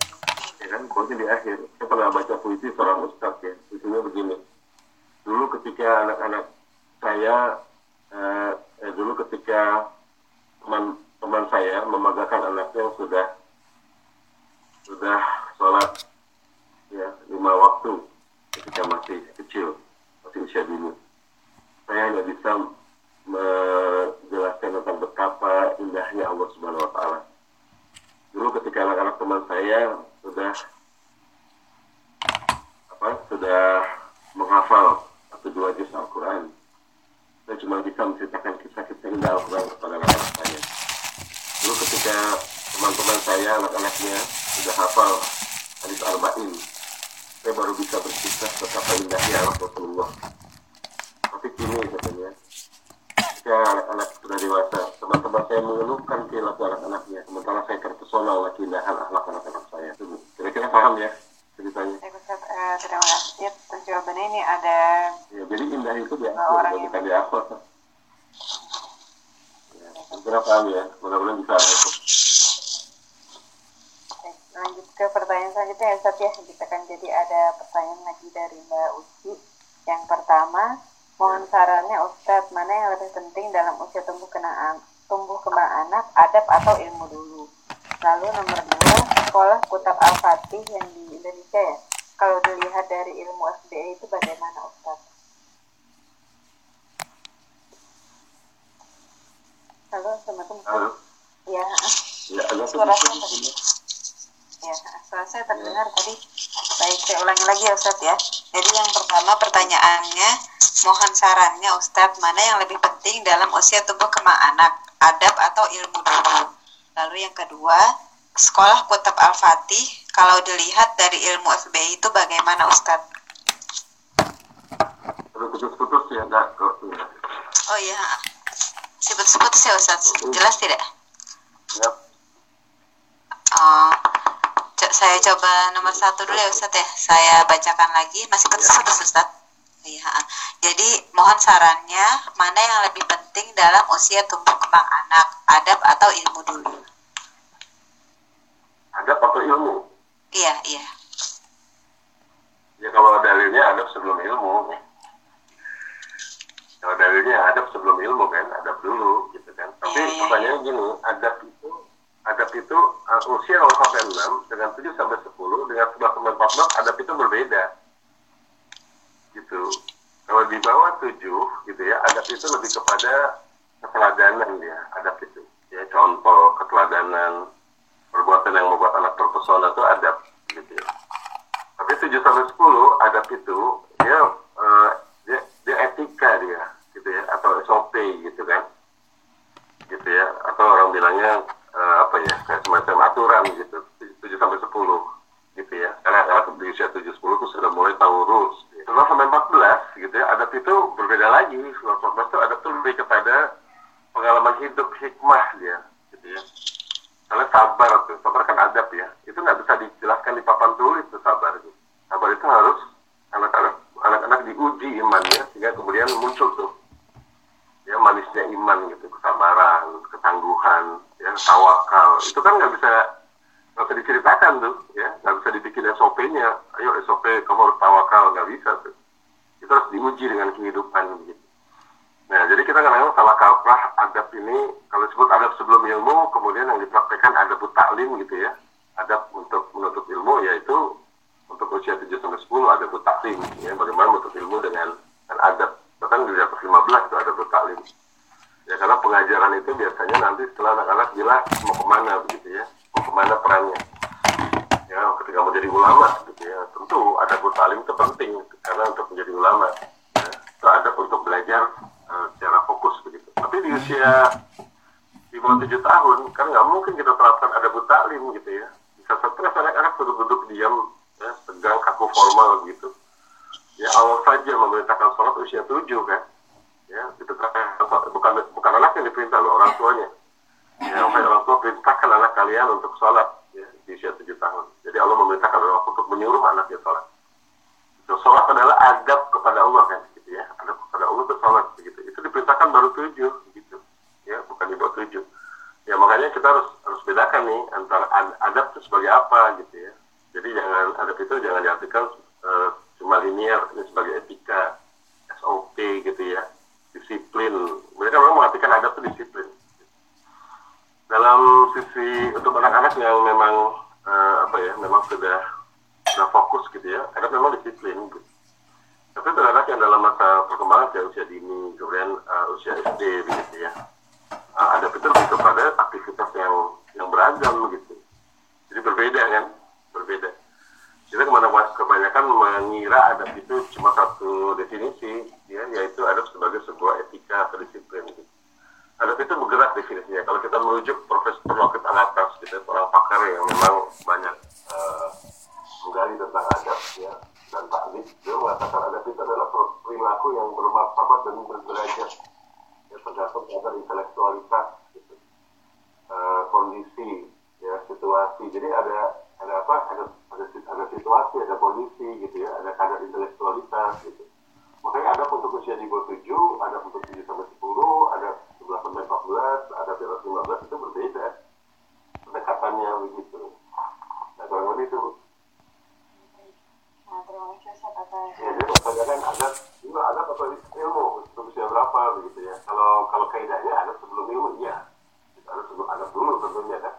[SPEAKER 1] ya kan, buahnya di akhir. Saya pernah baca puisi seorang ustadz ya, puisinya begini. Dulu ketika anak-anak saya eh, eh, dulu ketika teman teman saya memagakan anaknya yang sudah sudah sholat ya lima waktu ketika masih kecil masih usia dini saya hanya bisa menjelaskan tentang betapa indahnya Allah Subhanahu Wa Taala. Dulu ketika anak-anak teman saya sudah apa sudah menghafal satu dua juz Al-Quran saya cuma bisa menceritakan kisah-kisah indah Al-Quran kepada anak-anak saya. Dulu ketika teman-teman saya anak-anaknya sudah hafal hadis arba'in saya baru bisa berkisah betapa indahnya Rasulullah. Tapi kini katanya ketika anak-anak sudah dewasa. Teman-teman saya mengeluhkan perilaku anak-anaknya. Sementara saya terpesona oleh keindahan akhlak anak-anak saya. Kira-kira paham ya ceritanya?
[SPEAKER 2] Baik Ustaz, eh, terima kasih. Atas jawabannya ini ada
[SPEAKER 1] ya, jadi indah itu di
[SPEAKER 2] Oh, orang
[SPEAKER 1] bukan
[SPEAKER 2] yang-
[SPEAKER 1] di awal ya, kira paham ya. Mudah-mudahan bisa
[SPEAKER 2] lanjut ke pertanyaan selanjutnya ya Ustaz ya. Kita kan jadi ada pertanyaan lagi dari Mbak Uci. Yang pertama, mohon sarannya Ustadz, mana yang lebih penting dalam usia tumbuh kembang tumbuh kembang anak, adab atau ilmu dulu? Lalu nomor dua, sekolah Kutab Al-Fatih yang di Indonesia ya. Kalau dilihat dari ilmu SBA itu bagaimana Ustadz? Halo, Assalamualaikum.
[SPEAKER 1] Halo
[SPEAKER 2] Ya,
[SPEAKER 1] ya agak
[SPEAKER 2] Suara saya. Ya, suara saya terdengar tadi. Baik, saya ulangi lagi ya Ustadz ya. Jadi yang pertama pertanyaannya, mohon sarannya Ustadz, mana yang lebih penting dalam usia tumbuh kembang anak, adab atau ilmu dulu? Lalu yang kedua, sekolah Kutab Al-Fatih, kalau dilihat dari ilmu FBI itu bagaimana Ustadz?
[SPEAKER 1] Putus-putus ya enggak ya.
[SPEAKER 2] Oh iya, sebut-sebut ya Ustadz, jelas tidak?
[SPEAKER 1] ya
[SPEAKER 2] Oh, co- saya coba nomor satu dulu ya Ustadz ya. Saya bacakan lagi. Masih putus-putus Ustadz. Iya. Jadi mohon sarannya mana yang lebih penting dalam usia tumbuh kembang anak, adab atau ilmu dulu?
[SPEAKER 1] adab atau ilmu
[SPEAKER 2] Iya, iya.
[SPEAKER 1] ya kalau dalilnya adab sebelum ilmu kalau dalilnya adab sebelum ilmu kan adab dulu gitu kan tapi
[SPEAKER 2] Iya, iya,
[SPEAKER 1] pertanyaannya gini adab itu adab itu uh, usia 0 sampai 6 dengan 7 sampai 10 dengan 11 sampai 14 adab itu berbeda. Gitu. Kalau di bawah 7 gitu ya adab itu lebih kepada keteladanan ya adab itu. Ya contoh keteladanan perbuatan yang membuat anak terpesona itu adab gitu ya. Tapi 7 sampai 10 adab itu eh, dia, dia etika dia gitu ya atau SOP gitu kan. Gitu ya atau orang bilangnya eh, apa ya kayak semacam aturan gitu 7 sampai 10 gitu ya. Karena anak di usia 7 10 itu sudah mulai tahu rules setelah sampai 14 gitu ya adab itu berbeda lagi. Setelah 14 itu adab itu lebih kepada pengalaman hidup hikmah dia gitu ya. Karena sabar tuh, sabar kan adab ya. Itu bisa dijelaskan di papan tulis tuh sabar gitu. Sabar itu harus anak-anak anak-anak diuji imannya sehingga kemudian muncul tuh ya manisnya iman gitu, kesabaran, ya tawakal. Itu kan nggak bisa nggak bisa diceritakan tuh, ya nggak bisa dibikin SOP-nya. Ayo SOP kamu harus tawakal nggak bisa tuh. Itu harus diuji dengan kehidupan gitu. Nah, jadi kita kadang-kadang salah kaprah adab ini, kalau disebut adab sebelum ilmu, kemudian yang dipraktekkan adab taklim gitu ya. Adab untuk menuntut ilmu, yaitu untuk usia 7 sampai 10 adab taklim, ya. Bagaimana menuntut ilmu dengan, dengan adab. Bahkan di atas 15 itu adab taklim. Ya, karena pengajaran itu biasanya nanti setelah anak-anak jelas mau ke mana begitu ya. Mau ke mana perannya. Ya, ketika mau jadi ulama gitu ya. Tentu adab taklim itu penting, karena untuk menjadi ulama. Ya, adab untuk belajar eh, secara fokus begitu. Tapi di usia di bawah tujuh tahun kan nggak mungkin kita terapkan ada taklim gitu ya. Bisa stres anak-anak duduk-duduk diam, ya, tegang, kaku formal gitu. Ya Allah saja memerintahkan sholat usia tujuh kan. Ya, itu kan bukan bukan anak yang diperintah loh, orang tuanya. Ya, wahai orang tua perintahkan anak kalian untuk sholat ya, di usia tujuh tahun. Jadi Allah memerintahkan orang tua untuk menyuruh anaknya sholat. Itu sholat adalah adab kepada Allah kan, gitu ya. Adab kepada Allah itu sholat begitu. Itu diperintahkan baru tujuh, gitu. Ya, bukan di bawah tujuh. Ya makanya kita harus harus bedakan nih antara ad- adab itu sebagai apa gitu ya. Jadi jangan adab itu jangan diartikan eh, cuma linear ini sebagai etika, SOP gitu ya. disiplin mereka memang mengartikan adab itu disiplin dalam sisi untuk anak-anak yang memang uh, apa ya memang sudah sudah fokus gitu ya adab memang disiplin gitu. tapi untuk anak yang dalam masa kayak usia dini kemudian uh, usia SD begitu ya. Uh, adab itu lebih kepada aktivitas yang yang beragam gitu. Jadi berbeda kan? Berbeda. Kita ke mana kebanyakan mengira adab itu cuma satu definisi ya yaitu adab sebagai sebuah etika atau disiplin gitu. adab itu bergerak definisinya. Kalau kita merujuk Profesor Lockett Alatas gitu orang pakar yang memang banyak uh, menggali tentang adab ya dan taklim dia mengatakan adab itu adalah perilaku yang bermartabat dan berderajat. Ya tergantung pada intelektualitas gitu. uh, kondisi ya situasi. Jadi ada ada apa? Ada ada, ada situasi ada kondisi gitu ya. Ada kadar intelektualitas gitu. Makanya ada untuk usia di bawah tujuh ada untuk tujuh sampai sepuluh ada sebelas sampai empat belas ada atas lima belas itu berbeda. Pendekatannya begitu. Nah lebih itu
[SPEAKER 2] Nah,
[SPEAKER 1] ya jadi juga ada atau ilmu? Usia berapa begitu ya? Kalau kalau kaidahnya sebelum ilmu iya. Sebelum dulu tentunya kan?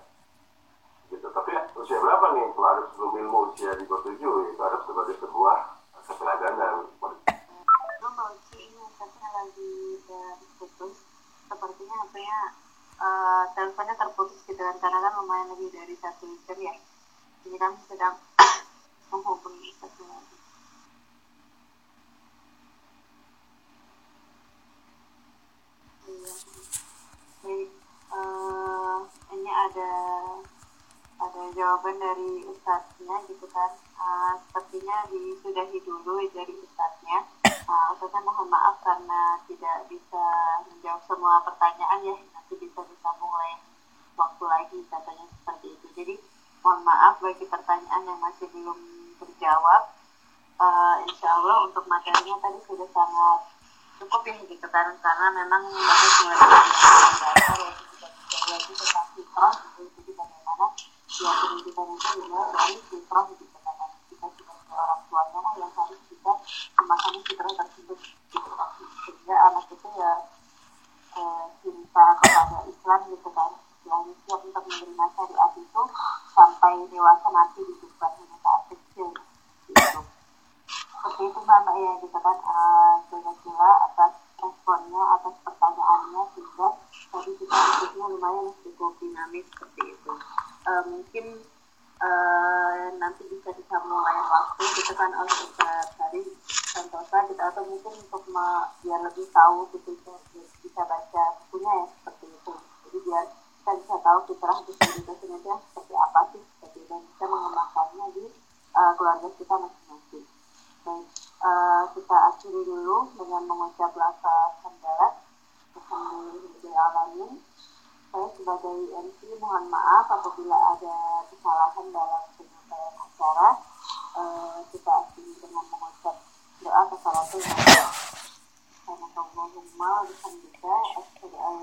[SPEAKER 1] Gitu tapi usia berapa nih? Kalau sebelum ilmu usia di bawah tujuh itu ada sebagai sebuah keteladanan
[SPEAKER 2] Kalau ini lagi terputus Sepertinya apa ya uh, Teleponnya terputus gitu kan Karena kan lumayan lebih dari satu jam ya. Ini kami sedang menghubungi lagi Iya. Uh, Ini ada ada jawaban dari ustadznya gitu kan. Uh, sepertinya disudahi dulu dari ustadznya. Uh, ustadznya mohon maaf karena tidak bisa menjawab semua pertanyaan ya. Nanti bisa disambung lain waktu lagi katanya seperti itu. Jadi mohon maaf bagi pertanyaan yang masih belum terjawab. Uh, insya Allah untuk materinya tadi sudah sangat cukup ya gitu kan. Karena memang bahas mulai dari ya kita lagi tentang fitrah gitu jadi bagaimana ya pendidikan itu dimulai dari fitrah gitu kan kita sebagai orang tuanya lah yang harus kita memahami fitrah tersebut gitu kan. Sehingga anak itu ya eh, cinta kepada Islam gitu kan. Yang siap untuk menerima syariat itu sampai dewasa nanti gitu bukan hanya saat kecil gitu seperti itu mbak. Mbak ya gitu kan uh, kira atas responnya atas pertanyaannya sehingga tadi kita diskusinya lumayan cukup dinamis seperti itu. Uh, mungkin uh, nanti bisa disambung lain waktu gitu kan oleh Ustaz Hari Santosa gitu atau mungkin untuk biar lebih tahu gitu bisa baca bukunya ya seperti itu. Jadi biar kita bisa tahu fitrah disabilitas itu yang seperti apa sih seperti dan bisa mengembangkannya di uh, keluarga kita masing-masing. Baik, uh, kita akhiri dulu dengan mengucap lafaz hamdalah. lain. Saya sebagai MC mohon maaf apabila ada kesalahan dalam penyampaian acara. Uh, kita akhiri dengan mengucap doa kesalahan Allahumma bihamdika asyhadu an